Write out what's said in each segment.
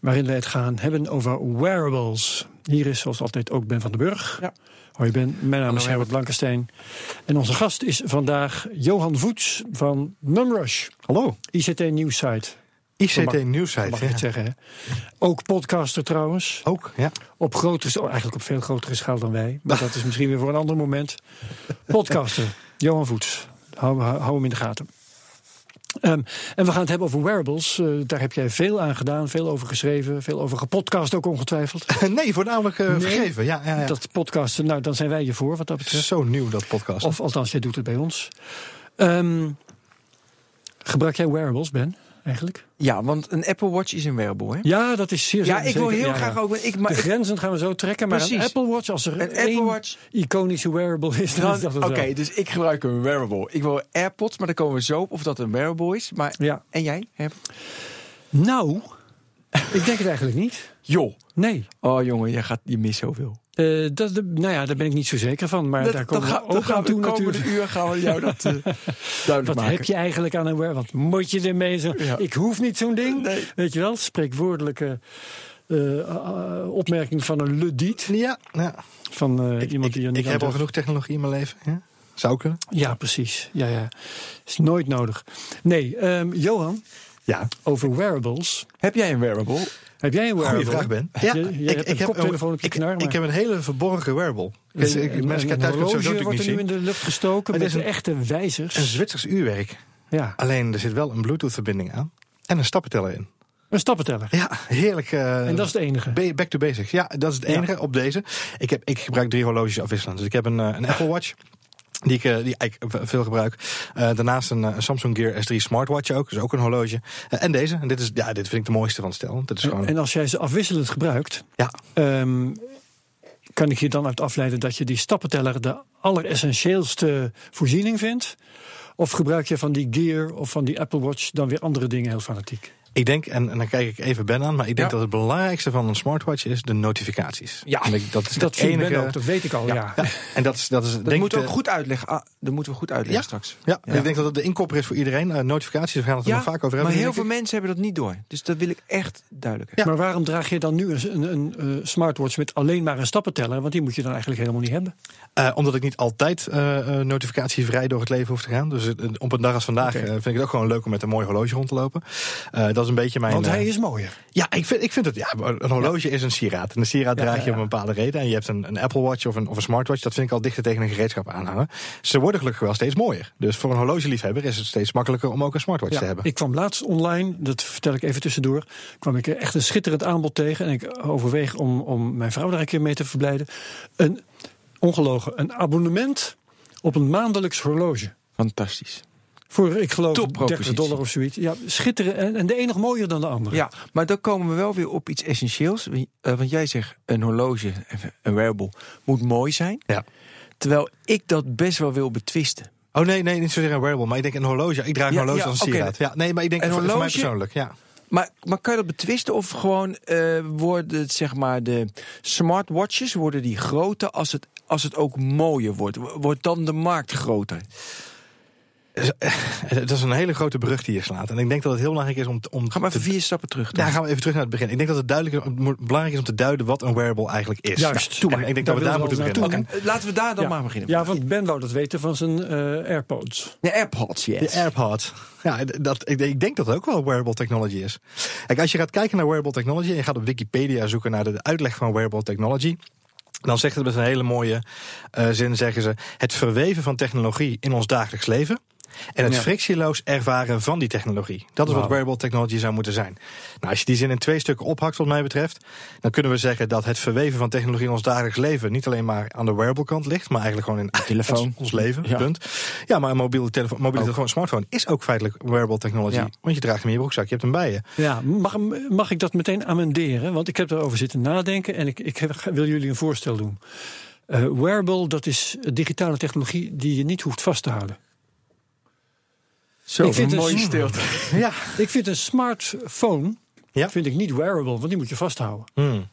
Waarin wij het gaan hebben over wearables. Hier is zoals altijd ook Ben van den Burg. Ja. Hoi Ben, mijn naam is Herbert Blankenstein. En onze gast is vandaag Johan Voets van Numrush. Hallo. ICT Nieuwssite. ICT Nieuwsite. Mag je Ja. het zeggen, hè? Ook podcaster trouwens. Ook, ja. Op grotere, eigenlijk op veel grotere schaal dan wij. Maar dat is misschien weer voor een ander moment. Podcaster, Johan Voets. Hou, hou, hou hem in de gaten. Ehm, en we gaan het hebben over wearables. Eh, daar heb jij veel aan gedaan, veel over geschreven, veel over gepodcast ook ongetwijfeld. Nee, voornamelijk Nee. vergeven. Ja, ja, ja. Dat podcasten, nou dan zijn wij je voor wat dat is betreft. zo nieuw, dat podcast. Of althans, jij doet het bij ons. Ehm, gebruik jij wearables, Ben, eigenlijk? Ja, want een Apple Watch is een wearable, hè? Ja, dat is zeer Ja, zeker- ik wil heel ja, graag ook... Ik, maar De grenzen gaan we zo trekken, maar een. Apple Watch, als er Een één Apple Watch- iconische wearable is, dan, dan- Oké, dus ik gebruik een wearable. Ik wil AirPods, maar dan komen we zo op of dat een wearable is. Maar, Ja. En jij? Heb? Nou, ik denk het eigenlijk niet. Joh. Nee. Oh jongen, je, gaat, je mist zoveel. Eh, dat, de- nou ja, daar ben ik niet zo zeker van. Maar daar komen we ook gaan aan toe de komende natuurlijk. uur gaan we jou dat eh, duidelijk Wat maken. heb je eigenlijk aan een wear? Wat moet je ermee? Zo? Ja. Ik hoef niet zo'n ding. Nee. Weet je wel? Spreekwoordelijke eh, opmerking van een ludiet. Ja, ja. Van eh, Ik, iemand ik, die ik niet aan heb al genoeg technologie in mijn leven. Ja? Zou kunnen. Ja, precies. Ja, ja. Is nooit nodig. Nee, ehm, Johan, Ja. over wearables. Heb jij een wearable? Heb jij een wearable? Goeie vraag, Ben. Ja, je, hebt een je ik, knar. ik heb een hele verborgen wearable. Dus, Ik- ik- een- mensen een thuis horloge wordt niet er nu in de lucht gestoken Het met is een- echte wijzers. Een Zwitsers uurwerk. ja, Alleen er zit wel een Bluetooth-verbinding aan. En een stappenteller in. een stappenteller. Ja, heerlijk. eh, en dat is het enige. Ba- Back to basics. Ja, dat is het Ja. enige op deze. Ik, heb, ik gebruik drie horloges afwisselend. Dus ik heb een, eh, een Apple Watch. Die ik, eh, die ik veel gebruik. Eh, daarnaast een, eh, een Samsung Gear S3 smartwatch ook. Dus ook een horloge. En deze. En dit, is, ja, dit vind ik de mooiste van het stel. Dit is gewoon, En als jij ze afwisselend gebruikt, ja, ehm, kan ik je dan uit afleiden dat je die stappenteller de alleressentieelste voorziening vindt? Of gebruik je van die Gear of van die Apple Watch dan weer andere dingen heel fanatiek? Ik denk, en, en dan kijk ik even Ben aan. Maar ik denk Ja. dat het belangrijkste van een smartwatch is de notificaties. Ja, dat is Dat enige. Ben ook, dat weet ik al, ja. ja. En dat is, dat is Dat denk moeten we ook goed uitleggen. Ah, dat moeten we goed uitleggen Ja. straks. Ja, Ja. ik denk dat het de inkopper is voor iedereen. Eh, notificaties, we gaan het er nog vaak over hebben. maar heel veel ik. mensen hebben dat niet door. Dus dat wil ik echt duidelijk Ja. Maar waarom draag je dan nu een, een, een eh, smartwatch met alleen maar een stappenteller? Want die moet je dan eigenlijk helemaal niet hebben. Eh, omdat ik niet altijd eh, eh, notificatievrij door het leven hoef te gaan. Dus eh, op een dag als vandaag eh, vind ik het ook gewoon leuk om met een mooi horloge rond te lopen. Eh, dat is een beetje mijn. Want eh, hij is mooier. Ja, ik vind, ik vind het. Ja, een horloge is een sieraad. En een sieraad Ja, draag ja, je om een bepaalde reden. En je hebt een, een Apple Watch of een, of een smartwatch. Dat vind ik al dichter tegen een gereedschap aanhangen. Ze worden gelukkig wel steeds mooier. Dus voor een horlogeliefhebber is het steeds makkelijker om ook een smartwatch te hebben. ik kwam laatst online, dat vertel ik even tussendoor, kwam ik echt een schitterend aanbod tegen. En ik overweeg om, om mijn vrouw daar een keer mee te verblijden. Een, ongelogen, een abonnement op een maandelijks horloge. Fantastisch. Voor, ik geloof, Toppropositie. 30 dollar of zoiets. Ja, schitterend. En, en de nog mooier dan de andere. Ja, maar dan komen we wel weer op iets essentieels. Eh, want jij zegt een horloge, een wearable, moet mooi zijn. Ja. Terwijl ik dat best wel wil betwisten. Oh nee, nee, niet zozeer een wearable. Maar ik denk een horloge. Ik draag een Ja, horloge ja, als een oké. sieraad. Ja, nee, maar ik denk Een voor, voor mij horloge- persoonlijk. Ja. Maar, maar kan je dat betwisten of gewoon eh, worden het, zeg maar de smartwatches worden die groter als het, als het ook mooier wordt? Wordt dan de markt groter? Het is een hele grote brug die je slaat. En ik denk dat het heel belangrijk is om, om Ga maar even te- vier stappen terug. Ja, gaan we even terug naar het begin. Ik denk dat het duidelijk is, belangrijk is om te duiden wat een wearable eigenlijk is. Juist. En maar. ik denk Daar dat we daar moeten we beginnen. Laten we daar dan Ja. maar beginnen. Ja, want Ben wou dat weten van zijn eh, AirPods. De AirPods, yes. De AirPod. Ja, dat, ik, ik denk dat het ook wel wearable technology is. Kijk, als je gaat kijken naar wearable technology en je gaat op Wikipedia zoeken naar de uitleg van wearable technology. Dan zegt het met een hele mooie eh, zin, zeggen ze... het verweven van technologie in ons dagelijks leven... En het Ja. frictieloos ervaren van die technologie. Dat is wat wearable technology zou moeten zijn. Nou, als je die zin in twee stukken ophakt, wat mij betreft, dan kunnen we zeggen dat het verweven van technologie in ons dagelijks leven niet alleen maar aan de wearable kant ligt, maar eigenlijk gewoon in telefoon. ons, ons leven. Ja. Punt. Ja, maar een mobiele telefoon, mobiele telefoon, smartphone is ook feitelijk wearable technology. Ja. Want je draagt hem in je broekzak, je hebt hem bij je. Ja, mag, mag ik dat meteen amenderen? Want ik heb erover zitten nadenken en ik, ik heb- wil jullie een voorstel doen. Eh, wearable, dat is digitale technologie die je niet hoeft vast te houden. Zo, Ik vind een mooie stilte. Ja. Ik vind een smartphone Ja. vind ik niet wearable, want die moet je vasthouden. Hmm.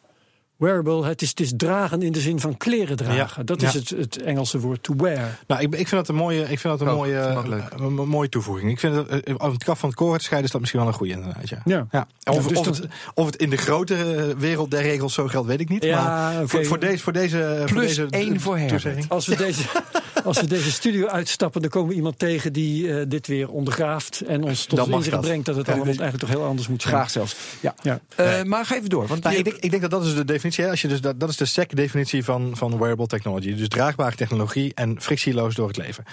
Wearable, het is, het is dragen in de zin van kleren dragen. Ja, Dat ja. is het, het Engelse woord to wear. Nou, ik, ik vind dat een mooie, ik vind dat een Oh, mooie, eh, een, een mooie toevoeging. Ik vind dat eh, om het kaf van het koren te scheiden is dat misschien wel een goede inderdaad. Ja. Ja. Ja. Of, Ja, dus of, dat- het, of het in de grotere wereld der regels zo geldt, weet ik niet. Ja, maar voor, voor deze, voor deze, voor Plus deze één voor Herbert. toezegging. Als we, deze, als we deze studio uitstappen, dan komen we iemand tegen die eh, dit weer ondergraaft. En ons tot inzicht dat. brengt dat het Ja, allemaal dus- eigenlijk toch heel anders moet zijn. Graag zelfs. Ja. Ja. Eh, maar ga even door. Want Nou, je- ik, denk, ik denk dat dat is de definitie. Hè? Als je dus, dat, dat is de SEC-definitie van, van wearable technology. Dus draagbare technologie en frictieloos door het leven.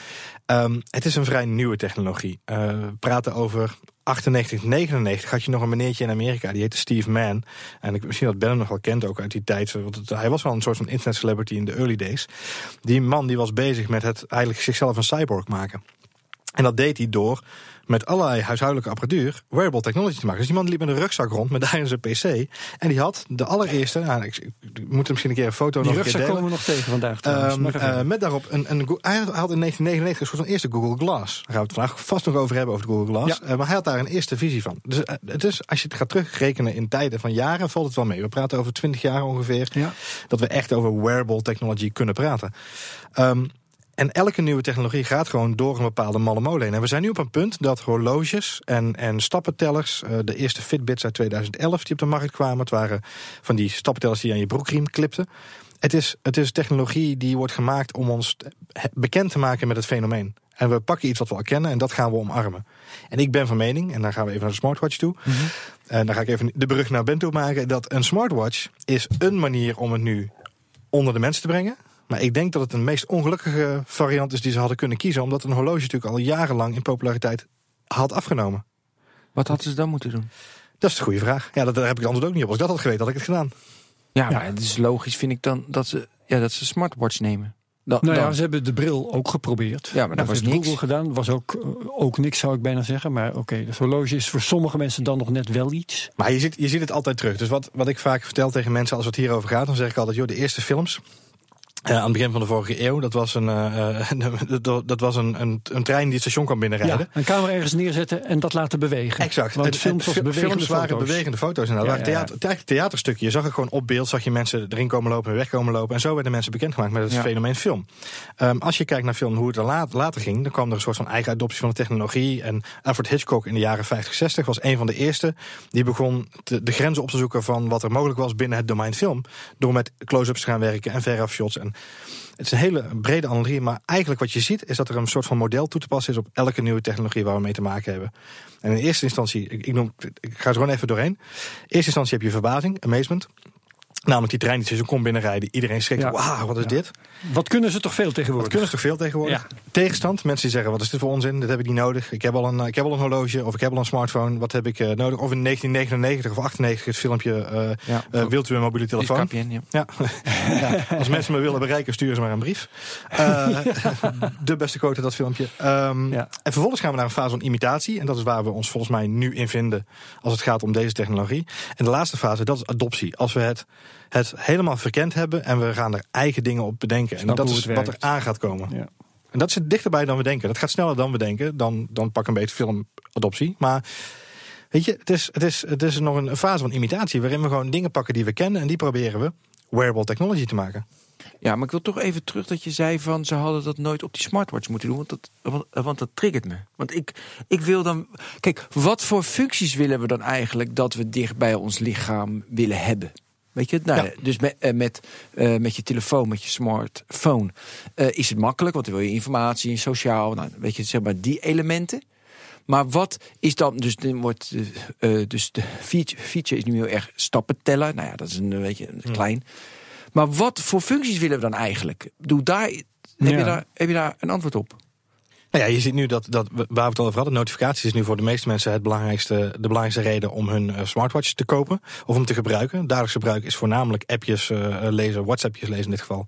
Ehm, het is een vrij nieuwe technologie. Eh, we praten over 98, 99 had je nog een meneertje in Amerika. Die heette Steve Mann. En ik, misschien dat Ben hem nog wel kent ook uit die tijd. Want hij was wel een soort van internet celebrity in de early days. Die man die was bezig met het eigenlijk zichzelf een cyborg maken. En dat deed hij door met allerlei huishoudelijke apparatuur wearable technology te maken. Dus die man liep met een rugzak rond met daarin zijn PC. En die had de allereerste. Nou, ik, moet er misschien een keer een foto Die nog een keer delen. komen we nog tegen vandaag. Ehm, eh, met daarop een, een, hij had in 1999 een soort van eerste Google Glass. Daar gaan we het vandaag vast nog over hebben, over de Google Glass. Ja. Eh, maar hij had daar een eerste visie van. Dus eh, het is, als je het gaat terugrekenen in tijden van jaren, valt het wel mee. We praten over 20 jaar ongeveer. ja. Dat we echt over wearable technology kunnen praten. Ehm, en elke nieuwe technologie gaat gewoon door een bepaalde malle molen. En we zijn nu op een punt dat horloges en, en stappentellers... eh, de eerste Fitbits uit 2011 die op de markt kwamen... het waren van die stappentellers die aan je broekriem klipten. Het is, het is technologie die wordt gemaakt om ons bekend te maken met het fenomeen. En we pakken iets wat we al kennen en dat gaan we omarmen. En ik ben van mening, en dan gaan we even naar de smartwatch toe... en dan ga ik even de brug naar Ben toe maken... dat een smartwatch is een manier om het nu onder de mensen te brengen. Maar ik denk dat het een meest ongelukkige variant is die ze hadden kunnen kiezen. Omdat een horloge natuurlijk al jarenlang in populariteit had afgenomen. Wat hadden ze dan moeten doen? Dat is de goede vraag. Ja, dat, daar heb ik het antwoord ook niet op. Als ik dat had geweten, had ik het gedaan. Ja, maar het is logisch, vind ik dan, dat ze, ja, dat ze smartwatch nemen. Dan, Nou ja, dan- ze hebben de bril ook geprobeerd. Ja, maar dat was heeft niks. Google gedaan. Was ook, eh, ook niks, zou ik bijna zeggen. Maar oké, dat horloge is voor sommige mensen dan nog net wel iets. Maar je ziet, je ziet het altijd terug. Dus wat, wat ik vaak vertel tegen mensen als het hierover gaat, dan zeg ik altijd: joh, de eerste films. Eh, aan het begin van de vorige eeuw, dat was een, eh, dat- dat was een, een, een trein die het station kwam binnenrijden. Ja, een camera ergens neerzetten en dat laten bewegen. Exact. Want Het- films, het- was bewegende films waren foto's. bewegende foto's. En dat Ja, waren ja, ja. theater, theater- theaterstukje. Je zag het gewoon op beeld, zag je mensen erin komen lopen en weg komen lopen. En zo werden mensen bekendgemaakt met het Ja. fenomeen film. Ehm, als je kijkt naar film, hoe het er laat- later ging, dan kwam er een soort van eigen adoptie van de technologie. En Alfred Hitchcock in de jaren 50, 60 was een van de eerste die begon te- de grenzen op te zoeken van wat er mogelijk was binnen het domein film. Door met close-ups te gaan werken en veraf shots. En het is een hele brede analogie, maar eigenlijk wat je ziet is dat er een soort van model toe te passen is op elke nieuwe technologie waar we mee te maken hebben. En in eerste instantie, ik, ik, ga er gewoon even doorheen. In eerste instantie heb je verbazing, amazement. Namelijk die trein die tussen komt binnenrijden. Iedereen schrikt, Ja. wauw, wat is Ja. dit? Wat kunnen ze toch veel Wat tegenwoordig? kunnen ze toch veel tegenwoordig? Tegenstand, mensen die zeggen, wat is dit voor onzin? Dit heb ik niet nodig. Ik heb al een, ik heb al een horloge of ik heb al een smartphone. Wat heb ik eh, nodig? Of in 1999 of 98 het filmpje, eh ja, eh, wilt u een mobiele die telefoon? KPN, ja. Ja. ja. Als mensen me willen bereiken, sturen ze maar een brief. Eh, de beste quote dat filmpje. Ehm, Ja. En vervolgens gaan we naar een fase van imitatie. En dat is waar we ons volgens mij nu in vinden als het gaat om deze technologie. En de laatste fase, dat is adoptie. Als we het, het helemaal verkend hebben en we gaan er eigen dingen op bedenken. En dat is wat er aan gaat komen. Ja. En dat zit dichterbij dan we denken. Dat gaat sneller dan we denken. Dan, dan pak een beetje filmadoptie. Maar weet je, het is, het, is, het is nog een fase van imitatie. Waarin we gewoon dingen pakken die we kennen. En die proberen we wearable technology te maken. Ja, maar ik wil toch even terug dat je zei van ze hadden dat nooit op die smartwatch moeten doen. Want dat, want, want dat triggert me. Want ik, ik wil dan. Kijk, wat voor functies willen we dan eigenlijk dat we dicht bij ons lichaam willen hebben? Weet je, nou, Ja. dus met, eh, met, eh, met je telefoon, met je smartphone, eh, is het makkelijk, want dan wil je informatie en sociaal, nou, weet je, zeg maar die elementen. Maar wat is dan, dus, wordt, dus de feature, feature is nu heel erg stappen tellen. Nou ja, dat is een, eh, weet je, een klein. Maar wat voor functies willen we dan eigenlijk? Doe daar, heb, Ja. je daar, heb je daar een antwoord op? Nou ja, je ziet nu dat, dat waar we het al over hadden, notificaties is nu voor de meeste mensen het belangrijkste, de belangrijkste reden om hun uh, smartwatch te kopen of om te gebruiken. Dagelijks gebruik is voornamelijk appjes uh, lezen, WhatsAppjes lezen in dit geval,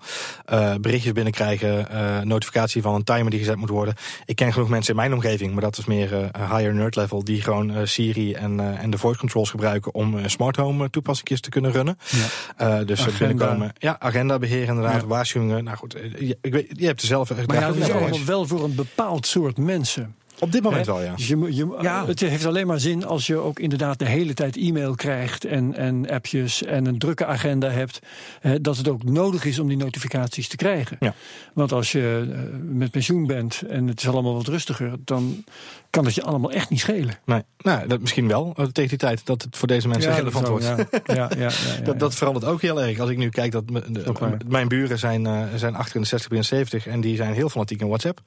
uh, berichtjes binnenkrijgen, notificatie van een timer die gezet moet worden. Ik ken genoeg mensen in mijn omgeving, maar dat is meer higher nerd level, die gewoon Siri en, en de voice controls gebruiken om smart home toepassingjes te kunnen runnen. Ja. dus agenda. binnenkomen, ja, agenda beheren inderdaad, ja. waarschuwingen. Nou goed, je, ik weet, je hebt er zelf. Maar ja, wel voor een bepaald soort mensen. Op dit moment wel, ja. Je, je, ja. Het heeft alleen maar zin als je ook inderdaad de hele tijd e-mail krijgt en, en appjes en een drukke agenda hebt. dat het ook nodig is om die notificaties te krijgen. Ja. Want als je eh, met pensioen bent en het is allemaal wat rustiger, dan kan het je allemaal echt niet schelen. Nee, nou, dat misschien wel eh, tegen die tijd dat het voor deze mensen ja, relevant wordt. Ja. Ja, ja, dat, dat verandert ook heel erg. Als ik nu kijk dat mijn buren zijn, uh, zijn 68, 70 en die zijn heel fanatiek in WhatsApp.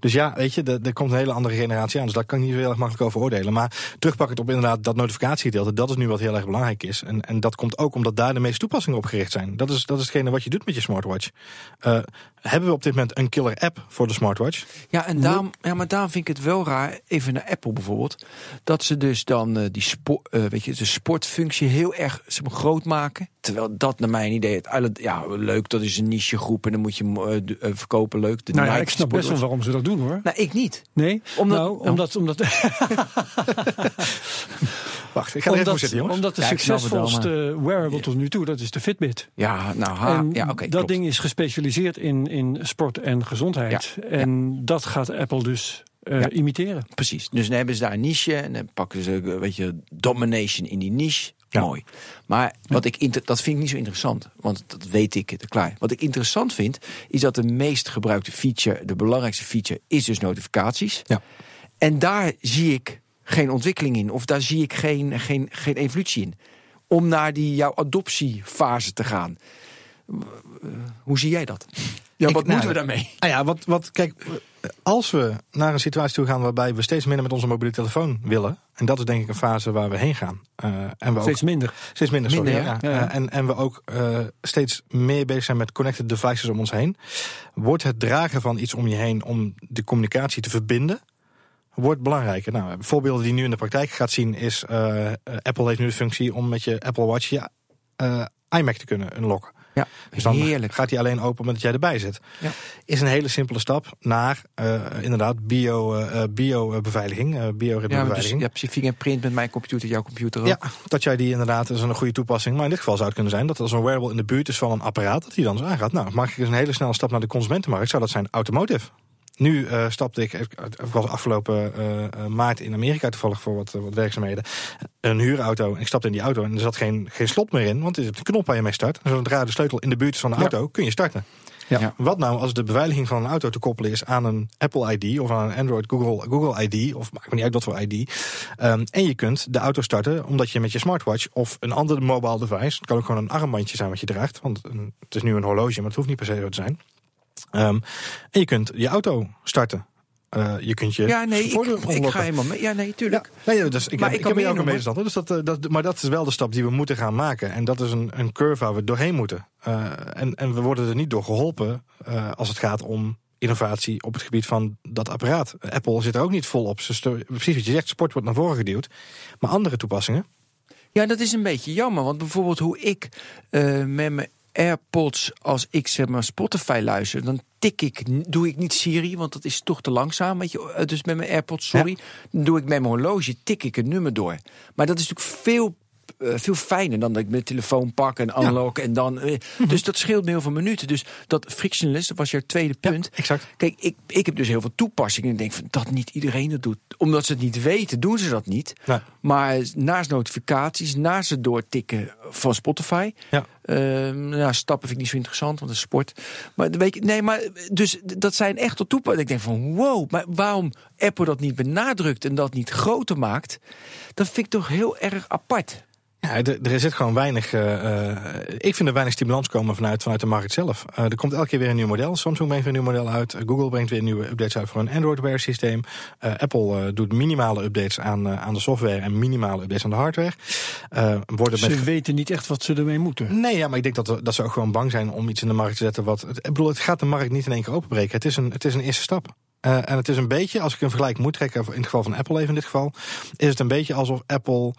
Dus ja, weet je, er komt een hele andere generatie aan. Dus daar kan ik niet zo heel erg makkelijk over oordelen. Maar terugpakkend op inderdaad dat notificatiegedeelte, dat is nu wat heel erg belangrijk is. En, en dat komt ook omdat daar de meeste toepassingen op gericht zijn. Dat is, dat is hetgene wat je doet met je smartwatch. Uh, hebben we op dit moment een killer app voor de smartwatch? Ja, en daarom, ja, maar daarom vind ik het wel raar, even naar Apple bijvoorbeeld, dat ze dus dan uh, die spo, uh, weet je, de sportfunctie heel erg zeg maar, groot maken. Terwijl dat naar mijn idee, het, ja, leuk, dat is een niche groep en dan moet je uh, verkopen, leuk. De nou ja, ik snap best wel waarom ze dat doen hoor. Nou, ik niet. Nee? Omdat, nou, omdat, omdat Wacht, ik ga omdat, even zitten, jongens. Omdat de ja, succesvolste wearable tot nu toe, dat is de Fitbit. Ja, nou, ha, ja, oké. Okay, dat ding is gespecialiseerd in, in sport en gezondheid. Ja, en dat gaat Apple dus uh, imiteren. Precies. Dus dan hebben ze daar een niche en dan pakken ze, weet je, domination in die niche. Mooi. Maar wat ik dat vind ik niet zo interessant, want dat weet ik te klaar. Wat ik interessant vind, is dat de meest gebruikte feature, de belangrijkste feature, is dus notificaties. Ja. En daar zie ik geen ontwikkeling in. Of daar zie ik geen, geen, geen evolutie in. Om naar die jouw adoptiefase te gaan. Hoe zie jij dat? Ja, wat moeten we daarmee? Nou ja, wat, wat, kijk, als we naar een situatie toe gaan waarbij we steeds minder met onze mobiele telefoon willen, en dat is denk ik een fase waar we heen gaan. Uh, en we steeds minder. Steeds minder, sorry. ja. Ja, uh, en, en we ook uh, steeds meer bezig zijn met connected devices om ons heen. Wordt het dragen van iets om je heen om de communicatie te verbinden, wordt belangrijker. Nou, voorbeelden die nu in de praktijk gaat zien is... Apple heeft nu de functie om met je Apple Watch je iMac te kunnen unlocken. Ja, dus dan heerlijk. gaat hij alleen open omdat jij erbij zit. Ja. Is een hele simpele stap naar uh, inderdaad bio, uh, bio beveiliging, uh. Ja, dus, ja, fingerprint met mijn computer, jouw computer ook. Ja, dat jij die inderdaad, is een goede toepassing. Maar in dit geval zou het kunnen zijn dat als een wearable in de buurt is van een apparaat, dat die dan zo aangaat. Nou, maak ik eens een hele snelle stap naar de consumentenmarkt, zou dat zijn automotive. Nu uh, stapte ik, ik was afgelopen uh, maart in Amerika toevallig voor wat, wat werkzaamheden. Een huurauto. En ik stapte in die auto en er zat geen, geen slot meer in. Want er is een knop waar je mee start. En zodra de sleutel in de buurt is van de auto, kun je starten. Ja. Wat nou als de beveiliging van een auto te koppelen is aan een Apple ID of aan een Android Google, Google ID, of maakt me niet uit wat voor ID. Um, en je kunt de auto starten omdat je met je smartwatch of een ander mobile device, het kan ook gewoon een armbandje zijn wat je draagt, want het is nu een horloge, maar het hoeft niet per se zo te zijn. Um, en je kunt je auto starten. Uh, je kunt je ja, nee, ik, ik, ga helemaal mee. Ja, nee, tuurlijk. Ja, nee, dus ik, maar heb, ik, ik heb ook een medestander. Dus dat, uh, dat, maar dat is wel de stap die we moeten gaan maken. En dat is een, een curve waar we doorheen moeten. Uh, en, en we worden er niet door geholpen als het gaat om innovatie op het gebied van dat apparaat. Apple zit er ook niet vol op. Precies wat je zegt, sport wordt naar voren geduwd. Maar andere toepassingen. Ja, dat is een beetje jammer. Want bijvoorbeeld hoe ik met mijn AirPods, als ik zeg maar Spotify luister, dan tik ik, doe ik niet Siri, want dat is toch te langzaam. Weet je, dus met mijn AirPods, sorry. Dan doe ik met mijn horloge, tik ik een nummer door. Maar dat is natuurlijk veel uh, veel fijner dan dat ik mijn telefoon pak en unlock en dan. Uh, Dus dat scheelt me heel veel minuten. Dus dat frictionless, dat was je tweede punt. Ja, exact. Kijk, ik, ik heb dus heel veel toepassingen. En denk van dat niet iedereen dat doet. Omdat ze het niet weten, doen ze dat niet. Nee. Maar naast notificaties, naast het doortikken van Spotify. Ja. Uh, nou, stappen vind ik niet zo interessant, want het is sport. Maar weet je, nee, maar dus dat zijn echt tot toepassingen. Ik denk van wow, maar waarom Apple dat niet benadrukt en dat niet groter maakt, dat vind ik toch heel erg apart. Ja, er, zit gewoon weinig. Uh, ik vind er weinig stimulans komen vanuit, vanuit de markt zelf. Uh, er komt elke keer weer een nieuw model. Samsung brengt weer een nieuw model uit. Google brengt weer nieuwe updates uit voor een Android Wear systeem. Apple doet minimale updates aan, aan de software en minimale updates aan de hardware. worden ze weten niet echt wat ze ermee moeten. Nee, ja, maar ik denk dat, dat ze ook gewoon bang zijn om iets in de markt te zetten. Wat, ik bedoel, het gaat de markt niet in één keer openbreken. Het is een, het is een eerste stap. Eh, en het is een beetje, als ik een vergelijking moet trekken, in het geval van Apple even in dit geval, is het een beetje alsof Apple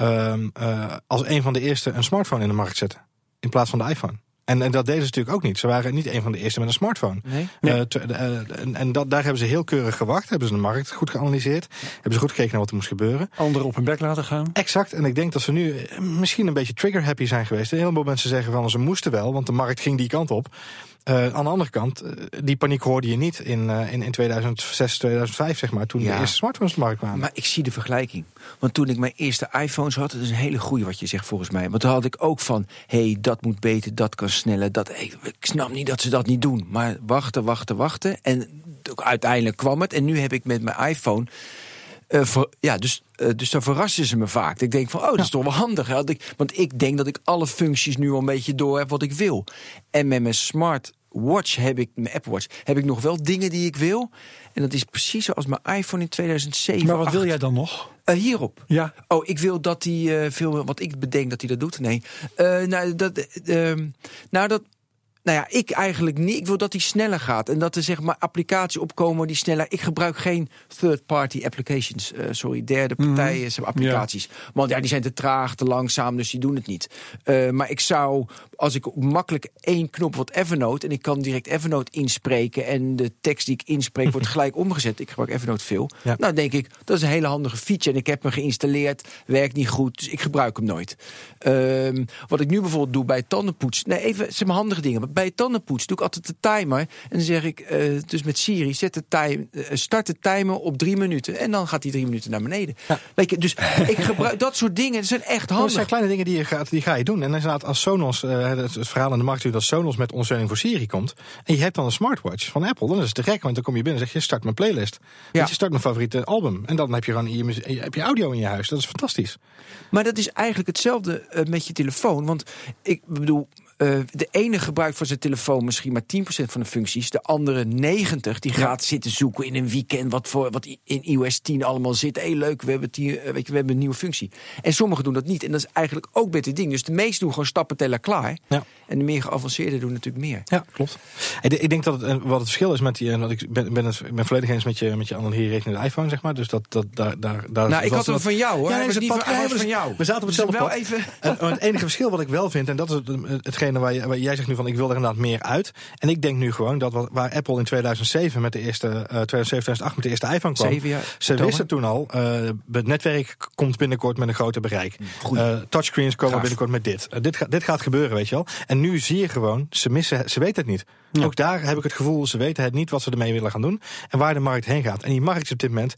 ehm, eh, als een van de eerste een smartphone in de markt zette. In plaats van de iPhone. En, en dat deden ze natuurlijk ook niet. Ze waren niet een van de eerste met een smartphone. Nee? Eh, te- eh, en en dat, daar hebben ze heel keurig gewacht. Hebben ze de markt goed geanalyseerd. Hebben ze goed gekeken naar wat er moest gebeuren. Anderen op hun bek laten gaan. Exact. En ik denk dat ze nu misschien een beetje trigger-happy zijn geweest. Een heleboel mensen zeggen van ze moesten wel, want de markt ging die kant op. Eh, aan de andere kant, eh, die paniek hoorde je niet in, eh, in, in 2006, 2005, zeg maar, toen Ja. de eerste smartphones op de markt kwamen. Maar ik zie de vergelijking. Want toen ik mijn eerste iPhones had, dat is een hele goede wat je zegt volgens mij. Want toen had ik ook van, hé, hey, dat moet beter, dat kan sneller. Dat, ik snap niet dat ze dat niet doen. Maar wachten, wachten, wachten. En uiteindelijk kwam het. En nu heb ik met mijn iPhone... eh, ja, dus, eh, dus dan verrassen ze me vaak. Ik denk van, oh, dat is toch wel handig. Hè? Ik, want ik denk dat ik alle functies nu al een beetje door heb wat ik wil. En met mijn smartwatch heb ik, mijn Apple Watch, heb ik nog wel dingen die ik wil. En dat is precies zoals mijn iPhone in 2007. Maar wat wil 8. jij dan nog? Eh, hierop. Ja. Oh, ik wil dat hij veel. Wat ik bedenk dat hij dat doet. Nee. Nou, dat, eh, ehm, nou, dat. Nou ja, ik eigenlijk niet. Ik wil dat hij sneller gaat. En dat er zeg maar applicaties opkomen die sneller. Ik gebruik geen third-party applications. eh, sorry, derde partijen zeg maar, applicaties. Want ja, die zijn te traag, te langzaam, dus die doen het niet. Eh, maar ik zou, als ik makkelijk één knop wat Evernote. en ik kan direct Evernote inspreken. en de tekst die ik inspreek wordt gelijk omgezet. Ik gebruik Evernote veel. Ja. Nou, denk ik, dat is een hele handige feature. En ik heb hem geïnstalleerd, werkt niet goed, dus ik gebruik hem nooit. Ehm, wat ik nu bijvoorbeeld doe bij tandenpoets. Nee, even maar handige dingen. Bij tandenpoets doe ik altijd de timer. En dan zeg ik, eh, dus met Siri, zet de time, eh, start de timer op drie minuten. En dan gaat die drie minuten naar beneden. Weet je, dus ik gebruik dat soort dingen. Dat zijn echt Dat handig. zijn kleine dingen die je gaat, die ga je doen. En inderdaad, als Sonos, eh, het, het verhaal in de markt dat Sonos met ondersteuning voor Siri komt. En je hebt dan een smartwatch van Apple, dan is het te gek. Want dan kom je binnen en zeg je, start mijn playlist. Ja. Ja. Je start mijn favoriete album. En dan heb je gewoon je, heb je audio in je huis. Dat is fantastisch. Maar dat is eigenlijk hetzelfde met je telefoon. Want ik bedoel, eh, de ene gebruikt voor zijn telefoon misschien maar 10% van de functies. De andere 90% die gaat zitten zoeken in een weekend wat, voor, wat in iOS 10 allemaal zit. Hé, leuk, we hebben, tien, eh, weet je, we hebben een nieuwe functie. En sommigen doen dat niet. En dat is eigenlijk ook dit ding. Dus de meesten doen gewoon stappen tellen klaar. Ja. En de meer geavanceerde doen natuurlijk meer. Ja, klopt. Ik, denk dat het, eh, wat het verschil is met die. En wat ik ben, ben, het, ben volledig eens met je, met je analogie richting de iPhone, zeg maar. Dus dat, dat daar, daar, daar Nou, ik had hem van jou hoor. Ja, nee, niet het van, van jou. We zaten op Dus hetzelfde wel pad. even. En, het enige verschil wat ik wel vind, en dat is het, het- hetgene waar, je, waar jij zegt nu van ik wil er inderdaad meer uit. En ik denk nu gewoon dat wat, waar Apple in 2007 met de eerste, eh 2007, 2008 met de eerste iPhone kwam. Zeven jaar. Ze wisten toen al, eh, het netwerk komt binnenkort met een groter bereik. Eh, touchscreens komen binnenkort met dit. Eh, dit, gaat dit gaat gebeuren, weet je wel. En nu zie je gewoon, ze missen, ze weten het niet. Ja. Ook daar heb ik het gevoel, ze weten het niet wat ze ermee willen gaan doen. En waar de markt heen gaat. En die markt is op dit moment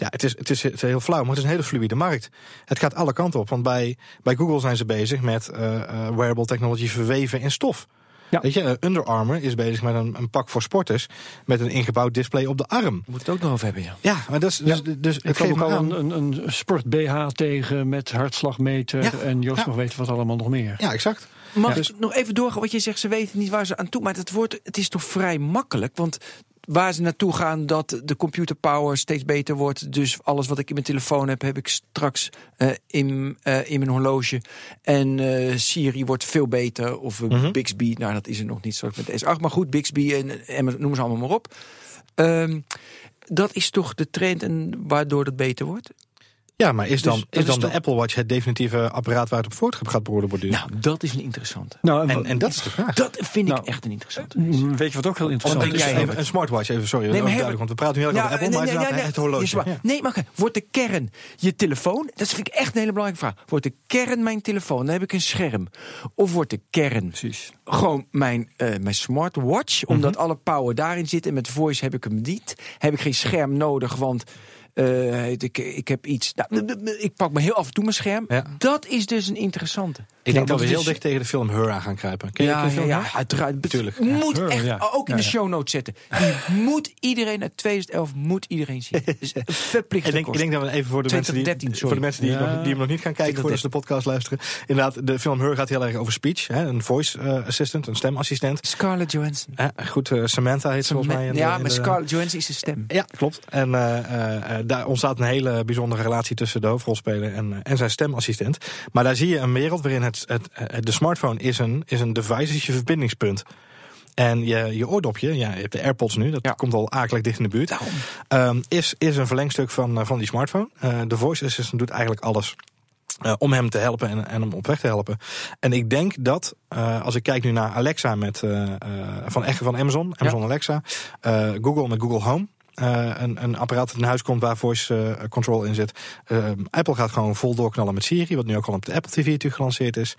ja, het is, het, is, het is heel flauw, maar het is een hele fluïde markt. Het gaat alle kanten op. Want bij, bij Google zijn ze bezig met eh, eh, wearable technology verweven in stof. Ja. Weet je, eh, Under Armour is bezig met een, een pak voor sporters. Met een ingebouwd display op de arm. We moeten het ook nog over hebben, ja. Ja, maar dat is, dus, dus Ik het geeft ook al aan. een, een, sport-BH tegen met hartslagmeter. Ja. En Joost nog weet wat allemaal nog meer. Ja, exact. Mag ik nog even doorgaan wat je zegt? Ze weten niet waar ze aan toe. Maar het, wordt, het is toch vrij makkelijk? Want waar ze naartoe gaan dat de computerpower steeds beter wordt. Dus alles wat ik in mijn telefoon heb, heb ik straks eh, in, eh, in mijn horloge. En eh, Siri wordt veel beter. Of Mhm. Bixby, nou dat is er nog niet zoals met de S8. Maar goed, Bixby en, en noem ze allemaal maar op. Ehm, dat is toch de trend en waardoor het beter wordt? Ja, maar is dan, Dus is is dan de toch- Apple Watch het definitieve apparaat waar het op voort gaat worden borduren? Nou, dat is een interessante. Nou, en, en dat is de vraag. Dat vind ik Nou, echt een interessante. Mm, Weet je wat ook heel interessant is? jij, Even een smartwatch, even sorry, Nee, maar duidelijk, want we praten nu heel erg over Apple, maar nee, nee, het horloge. Ja. Nee, maar wordt de kern je telefoon? Dat vind ik echt een hele belangrijke vraag. Wordt de kern mijn telefoon? Dan heb ik een scherm. Of wordt de kern Precies. gewoon mijn, eh, mijn smartwatch? Omdat alle power daarin zit en met voice heb ik hem niet. Heb ik geen scherm nodig, want eh, ik, ik heb iets. Nou, ik pak me heel af en toe mijn scherm. Ja. Dat is dus een interessante. Ik denk dat we heel dicht tegen de film Her aan gaan kruipen. Ken je Ja, ja, film ja, Her? uiteraard. Tuurlijk. Moet Ja, echt ja. ook in Ja, de ja. show notes zetten. Die moet iedereen uit 2011 moet iedereen zien. Dus een verplichte Ik denk, ik denk dat we even voor de mensen die, 2013, sorry. voor de, mensen die, Ja. nog, die hem nog niet gaan kijken voordat ze de podcast luisteren. Inderdaad, de film Her gaat heel erg over speech. Hè, een voice eh, assistant, een stemassistent. Scarlett Johansson. Goed, eh, Samantha heet ze volgens mij. in de- ja, in maar de- Scarlett Johansson is de stem. Ja, klopt. En eh, daar ontstaat een hele bijzondere relatie tussen de hoofdrolspeler en, en zijn stemassistent. Maar daar zie je een wereld waarin het, het, het- de smartphone is een, is een device, is je verbindingspunt. En je, je oordopje, ja, je hebt de AirPods nu, dat Ja. komt al akelig dicht in de buurt. Ehm, is, is een verlengstuk van, eh, van die smartphone. Eh, de voice assistant doet eigenlijk alles. eh, om hem te helpen en, en hem op weg te helpen. En ik denk dat, als ik kijk nu naar Alexa met, eh, van, van Amazon, Amazon Alexa, Google met Google Home. Eh, een, een apparaat dat in huis komt waar voice eh, control in zit. Eh, Apple gaat gewoon vol doorknallen met Siri, wat nu ook al op de Apple TV natuurlijk gelanceerd is.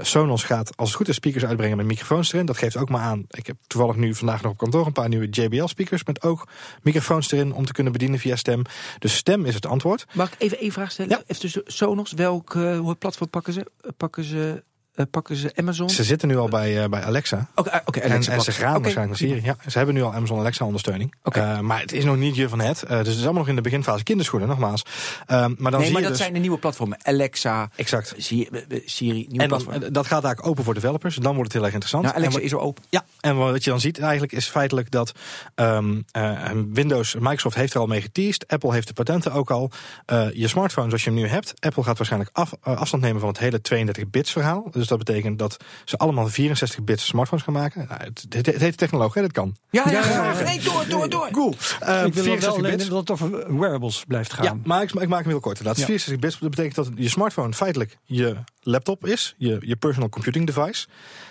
Sonos gaat als het goed is speakers uitbrengen met microfoons erin. Dat geeft ook maar aan. Ik heb toevallig nu vandaag nog op kantoor een paar nieuwe JBL speakers met ook microfoons erin om te kunnen bedienen via stem. Dus stem is het antwoord. Mag ik even één vraag stellen? Ja. Even tussen Sonos, welk platform pakken ze? Pakken ze, eh, pakken ze Amazon? Ze zitten nu al bij, eh, bij Alexa. Oké, En, Alexa en ze gaan waarschijnlijk naar Siri. Ja, ze hebben nu al Amazon Alexa ondersteuning. Eh, maar het is nog niet je van het. Eh, dus het is allemaal nog in de beginfase kinderschoenen, nogmaals. Maar dan Nee, zie maar je dat dus... zijn de nieuwe platformen. Alexa, Exact. Siri, eh, eh, Siri nieuwe En dan, platform. eh, dat gaat eigenlijk open voor developers. Dan wordt het heel erg interessant. Nou, Alexa En wat- is er open. Ja, en wat je dan ziet eigenlijk is feitelijk dat ehm, eh, Windows, Microsoft heeft er al mee geteased. Apple heeft de patenten ook al. Eh, je smartphone zoals je hem nu hebt. Apple gaat waarschijnlijk af, eh, afstand nemen van het hele 32-bits verhaal. Dus dat betekent dat ze allemaal 64-bits smartphones gaan maken. Nou, het, het, het heet technologie, hè, dat kan. Ja, ja, Ja. Nee, door, door, door. Cool. Eh, ik wil wel 64 alleen bits. dat het over wearables blijft gaan. Ja, maar ik, ik maak hem heel kort. Inderdaad. Ja. 64 bits, dat betekent dat je smartphone feitelijk je laptop is, je, je personal computing device.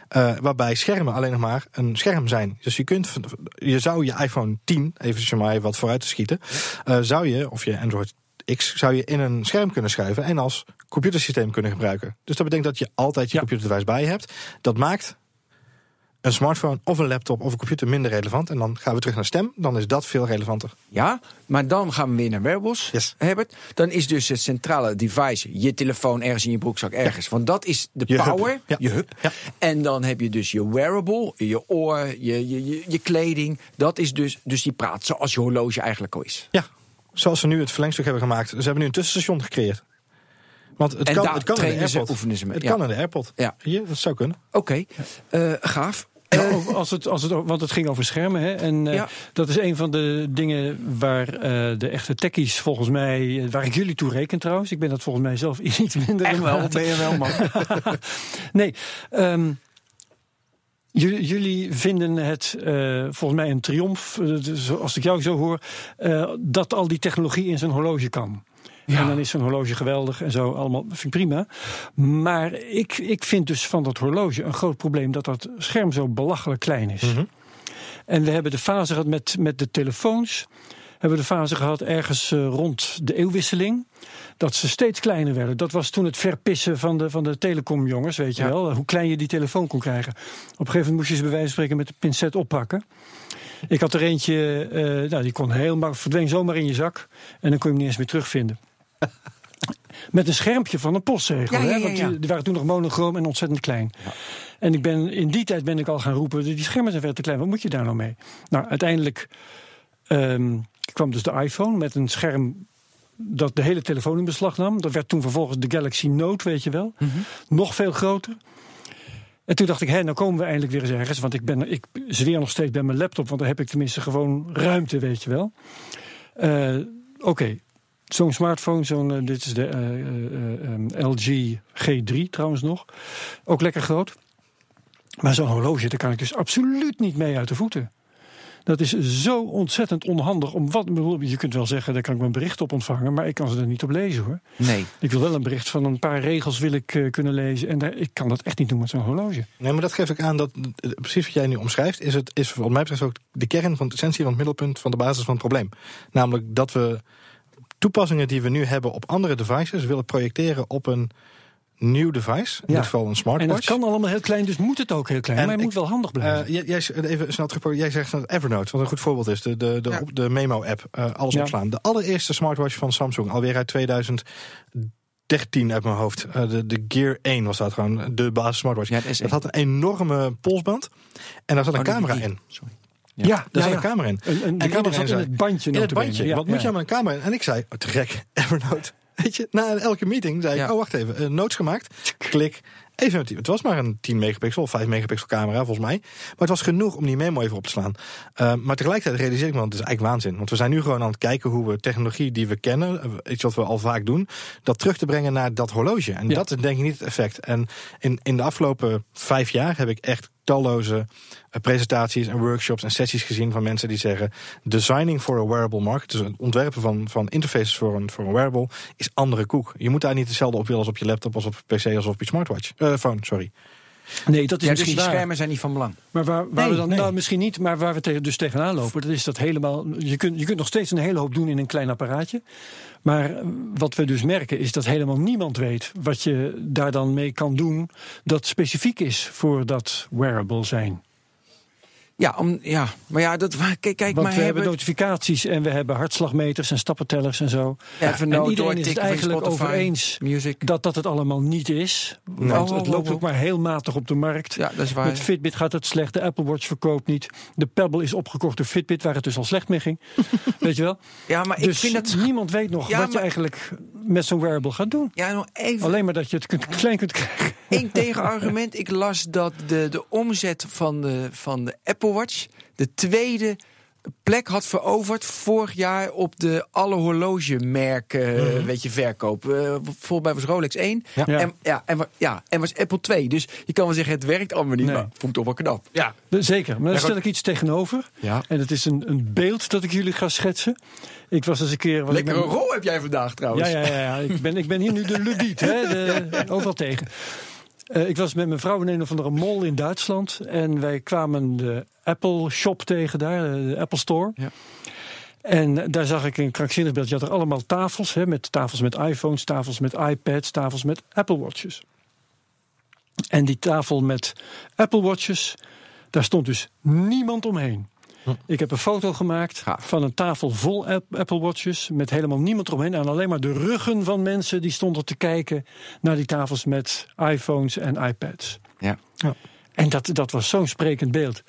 eh, waarbij schermen alleen nog maar een scherm zijn. Dus je kunt, je zou je iPhone 10, even maar wat vooruit te schieten, eh, zou je, of je Android X, zou je in een scherm kunnen schuiven en als computersysteem kunnen gebruiken. Dus dat betekent dat je altijd je Ja. computer device bij je hebt. Dat maakt een smartphone of een laptop of een computer minder relevant. En dan gaan we terug naar stem, dan is dat veel relevanter. Ja, maar dan gaan we weer naar wearables, Yes. Herbert. Dan is dus het centrale device je telefoon ergens in je broekzak ergens. Want dat is de Je hub. power, Ja. je hub. Ja. En dan heb je dus je wearable, je oor, je, je, je, je kleding. Dat is dus, dus die praat zoals je horloge eigenlijk al is. Ja, zoals ze nu het verlengstuk hebben gemaakt. Ze hebben nu een tussenstation gecreëerd. Want het En kan, het kan in de trainen ze, AirPod. oefenen ze mee, Het ja. kan in de AirPod. Ja. Hier, dat zou kunnen. Oké, eh, gaaf. Ja, over- als het, als het, want het ging over schermen. Hè, en eh, dat is een van de dingen waar eh, de echte techies volgens mij... eh, waar ik jullie toe reken trouwens. Ik ben dat volgens mij zelf iets minder. Echt in wel, ben je wel, man. Nee, ehm, jullie, jullie vinden het eh, volgens mij een triomf, eh, dus als ik jou zo hoor, eh, dat al die technologie in zijn horloge kan. Ja. En dan is zo'n horloge geweldig en zo, allemaal vind ik prima. Maar ik, ik vind dus van dat horloge een groot probleem dat dat scherm zo belachelijk klein is. En we hebben de fase gehad met, met de telefoons. Hebben we de fase gehad ergens eh, rond de eeuwwisseling. Dat ze steeds kleiner werden. Dat was toen het verpissen van de, van de telecomjongens, weet je Ja. wel. Hoe klein je die telefoon kon krijgen. Op een gegeven moment moest je ze bij wijze van spreken met de pincet oppakken. Ik had er eentje, eh, nou, die kon helemaal, verdween zomaar in je zak. En dan kon je hem niet eens meer terugvinden. Met een schermpje van een postzegel. Ja, ja, hè, want die, die waren toen nog monochroom en ontzettend klein. En ik ben, in die tijd ben ik al gaan roepen, die schermen zijn veel te klein, wat moet je daar nou mee? Nou, uiteindelijk ehm, kwam dus de iPhone met een scherm dat de hele telefoon in beslag nam. Dat werd toen vervolgens de Galaxy Note, weet je wel. Nog veel groter. En toen dacht ik, hé, nou komen we eindelijk weer eens ergens. Want ik, ben, ik zweer nog steeds bij mijn laptop, want daar heb ik tenminste gewoon ruimte, weet je wel. Eh, Oké, zo'n smartphone, zo'n, eh, dit is de eh, eh, eh, LG G3 trouwens nog. Ook lekker groot. Maar zo'n horloge, daar kan ik dus absoluut niet mee uit de voeten. Dat is zo ontzettend onhandig. Om wat, je kunt wel zeggen, daar kan ik mijn bericht op ontvangen, maar ik kan ze er niet op lezen hoor. Nee. Ik wil wel een bericht van een paar regels wil ik, eh, kunnen lezen. En daar, ik kan dat echt niet doen met zo'n horloge. Nee, maar dat geeft ook aan dat eh, precies wat jij nu omschrijft, is, het, is wat mij betreft ook de kern van de essentie van het middelpunt van de basis van het probleem. Namelijk dat we toepassingen die we nu hebben op andere devices willen projecteren op een nieuw device. In Ja. dit geval een En smartwatch. dat kan allemaal heel klein, dus moet het ook heel klein. En maar het ik- moet wel handig blijven. Eh, jij, jij, even snel terug, jij zegt dat Evernote, wat een goed voorbeeld is, de, de, de, Ja. op- de memo-app, eh, alles Ja. opslaan. De allereerste smartwatch van Samsung, alweer uit 2013 uit mijn hoofd. Eh, de, de Gear 1 was dat gewoon, de basis smartwatch. Ja, de S1. dat had een enorme polsband en daar zat een Oh, camera die- in. Sorry. Ja, Daar zat een camera in. En camera in het bandje. In het bandje. Wat moet je aan een camera in? En ik zei, oh, te gek, Evernote. Weet je, na elke meeting zei ik, oh wacht even, uh, notes gemaakt, klik. Even, het was maar een 10 megapixel of 5 megapixel camera volgens mij. Maar het was genoeg om die memo even op te slaan. Uh, maar tegelijkertijd realiseer ik me, want het is eigenlijk waanzin. Want we zijn nu gewoon aan het kijken hoe we technologie die we kennen, eh, iets wat we al vaak doen, dat terug te brengen naar dat horloge. En Ja. dat is denk ik niet het effect. En in, in de afgelopen vijf jaar heb ik echt talloze eh, presentaties en workshops en sessies gezien van mensen die zeggen: designing for a wearable market, dus het ontwerpen van, van interfaces voor een, voor een wearable, is andere koek. Je moet daar niet hetzelfde op willen als op je laptop, als op je PC, als op je smartwatch. Eh phone, sorry. Nee, dat is Ja, dus misschien die waar. schermen zijn niet van belang. Maar waar, waar Nee, we dan, nee. nou misschien niet, maar waar we tegen, dus tegenaan lopen, dat is dat helemaal. Je kunt, je kunt nog steeds een hele hoop doen in een klein apparaatje. Maar wat we dus merken is dat helemaal niemand weet wat je daar dan mee kan doen dat specifiek is voor dat wearable zijn. Ja, om, ja, maar ja, dat, kijk, kijk Want maar we hebben notificaties en we hebben hartslagmeters en stappentellers en zo. Ja, en Evernote, iedereen is het eigenlijk over eens Music. dat dat het allemaal niet is. Want Oh, het oh, loopt oh, ook maar heel matig op de markt. Ja, dat is waar. Met Fitbit gaat het slecht, de Apple Watch verkoopt niet. De Pebble is opgekocht door Fitbit, waar het dus al slecht mee ging. Weet je wel? Ja, maar ik dus vind dat... niemand weet nog Ja, wat je eigenlijk met zo'n wearable gaat doen. Ja, nog even Alleen maar dat je het kunt, klein kunt krijgen. één tegenargument. Ik las dat de, de omzet van de, van de Apple Watch de tweede plek had veroverd vorig jaar op de alle horlogemerken weet je, verkoop. Eh, volgens mij was Rolex 1 Ja. Ja. En, ja, en, ja, en was Apple 2. Dus je kan wel zeggen, het werkt allemaal niet, Nee. maar vond ik toch wel knap. Ja, Zeker, maar dan Ja, stel ik iets tegenover. Ja. En het is een, een beeld dat ik jullie ga schetsen. Ik was eens een keer... was ik Lekkere met- rol heb jij vandaag trouwens. Ja, ja, ja, ja. Ik, ben, ik ben hier nu de ludiet, hè, de, overal tegen. Eh, ik was met mijn vrouw in een of andere mall in Duitsland. En wij kwamen de Apple Shop tegen daar, eh, de Apple Store. Ja. En daar zag ik een krankzinnig beeld. Je had er allemaal tafels, hè, met tafels met iPhones, tafels met iPads, tafels met Apple Watches. En die tafel met Apple Watches, daar stond dus niemand omheen. Ik heb een foto gemaakt Gaaf. van een tafel vol App- Apple Watches met helemaal niemand eromheen. En alleen maar de ruggen van mensen die stonden te kijken naar die tafels met iPhones en iPads. Ja. En dat, dat was zo'n sprekend beeld.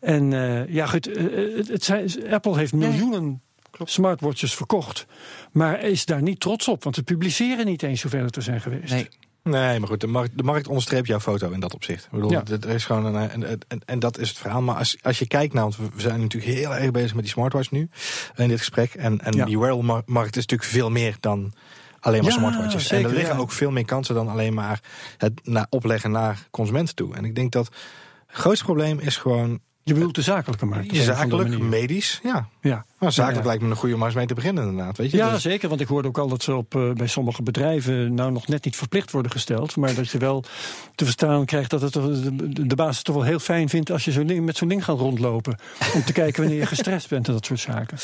En eh, ja, goed, eh, het, het zijn, Apple heeft miljoenen smartwatches verkocht. Maar is daar niet trots op, want ze publiceren niet eens hoeveel het er zijn geweest. Nee. Nee, maar goed, de markt, de markt onderstreept jouw foto in dat opzicht. Ik bedoel, Ja. er is gewoon een, en, en, en dat is het verhaal. Maar als, als je kijkt naar, want we- zijn natuurlijk heel erg bezig met die smartwatch nu in dit gesprek. En, en Ja. die wearable-markt is natuurlijk veel meer dan alleen maar Ja, smartwatches. en er liggen ook veel meer kansen dan alleen maar het naar opleggen naar consumenten toe. En ik denk dat het grootste probleem is gewoon Je bedoelt de zakelijke markt. zakelijk, medisch. Ja, Ja. maar zakelijk Ja, lijkt me een goede om eens mee te beginnen inderdaad. Weet je? Ja, Dus- zeker. Want ik hoorde ook al dat ze op, eh, bij sommige bedrijven nou nog net niet verplicht worden gesteld. Maar dat je wel te verstaan krijgt dat het toch- de, de baas het toch wel heel fijn vindt als je zo met zo'n ding gaat rondlopen. Om te kijken wanneer je gestrest bent en dat soort zaken.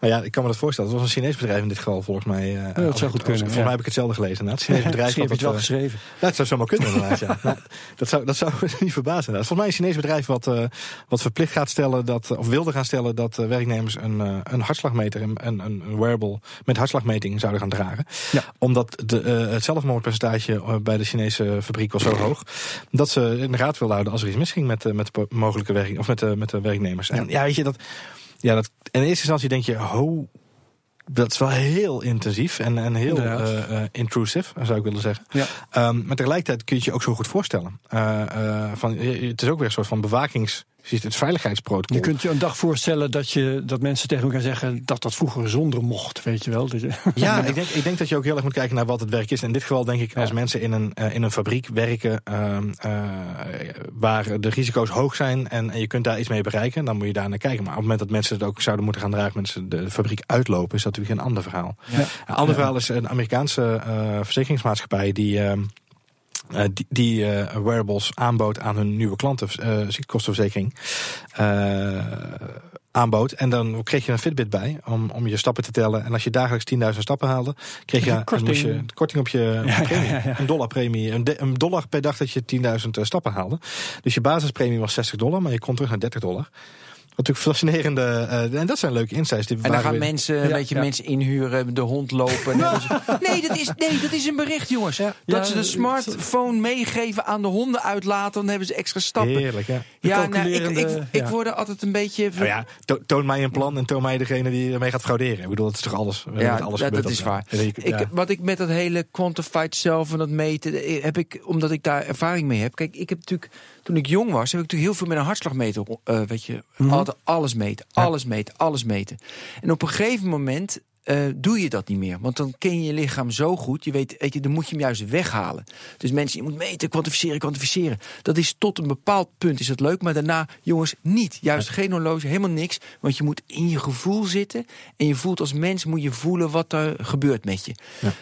Maar ja, ik kan me dat voorstellen. Het was een Chinees bedrijf in dit geval, volgens mij. eh, zou als ik- goed kunnen, Volgens ja. mij heb ik hetzelfde gelezen. inderdaad. Het Chinees bedrijf had het wel dat, eh, geschreven. Ja, het zou zomaar kunnen inderdaad, ja. Nou, dat, zou, dat zou niet verbazen. Volgens mij een Chinees bedrijf wat, eh, wat verplicht gaat stellen, dat, of wilde gaan stellen, dat eh, werknemers een, eh, een hartslagmeter, een, een, een wearable met hartslagmeting zouden gaan dragen. Ja. Omdat de, eh, het zelfmoordpercentage eh, bij de Chinese fabriek was zo hoog, dat ze in de raad wilden houden als er iets misging met, eh, met de mogelijke werking, of met de, met de werknemers. En ja, weet je, dat, ja, dat, in eerste instantie denk je, ho, dat is wel heel intensief en, en heel eh, intrusive, zou ik willen zeggen. Ja. Ehm, maar tegelijkertijd kun je het je ook zo goed voorstellen. Eh, van, het is ook weer een soort van bewakings... Het veiligheidsprotocol. Je kunt je een dag voorstellen dat, je, dat mensen tegen elkaar zeggen dat dat vroeger zonder mocht, weet je wel. Dat je- Ja, ik denk, ik denk dat je ook heel erg moet kijken naar wat het werk is. In dit geval denk ik als Ja. mensen in een, eh, in een fabriek werken ehm, eh, waar de risico's hoog zijn en, en je kunt daar iets mee bereiken, dan moet je daar naar kijken. Maar op het moment dat mensen het ook zouden moeten gaan dragen, mensen de fabriek uitlopen, is dat natuurlijk een ander verhaal. Ja. Een ander verhaal is een Amerikaanse eh, verzekeringsmaatschappij die. Eh, die, die eh, wearables aanbood aan hun nieuwe klanten, eh ziektekostenverzekering. aanbood. En dan kreeg je een Fitbit bij om, om je stappen te tellen. En als je dagelijks 10.000 stappen haalde, kreeg je, Een korting. moest je korting op je Ja, premie. ja, ja, ja. Een dollar premie. Een, de- een dollar per dag dat je 10.000 stappen haalde. Dus je basispremie was 60 dollar, maar je kon terug naar 30 dollar. Natuurlijk fascinerende. eh, en dat zijn leuke insights. Die En dan gaan weer- mensen, een Ja, beetje ja. mensen inhuren, de hond lopen. Nee, dat is, nee, dat is een bericht, jongens. Ja, dat ze de smartphone meegeven aan de honden uitlaten, dan hebben ze extra stappen. Heerlijk, ja. Ja, nou, ik, ik, ik ja. word er altijd een beetje. Nou ja, to- toon mij een plan en toon mij degene die ermee gaat frauderen. Ik bedoel, dat is toch alles. Ja, met alles dat, dat is waar. Ja, Ik, ja. Wat ik met dat hele quantified zelf en dat meten, eh, heb ik, omdat ik daar ervaring mee heb. Kijk, ik heb natuurlijk, toen ik jong was, heb ik natuurlijk heel veel met een hartslagmeter, eh, weet je, Mhm. altijd alles meten, alles meten, alles meten. En op een gegeven moment eh, doe je dat niet meer. Want dan ken je je lichaam zo goed. Je weet, weet je, dan moet je hem juist weghalen. Dus mensen, je moet meten, kwantificeren, kwantificeren. Dat is tot een bepaald punt is het leuk. Maar daarna, jongens, niet. Juist geen horloge, helemaal niks. Want je moet in je gevoel zitten. En je voelt als mens, moet je voelen wat er gebeurt met je.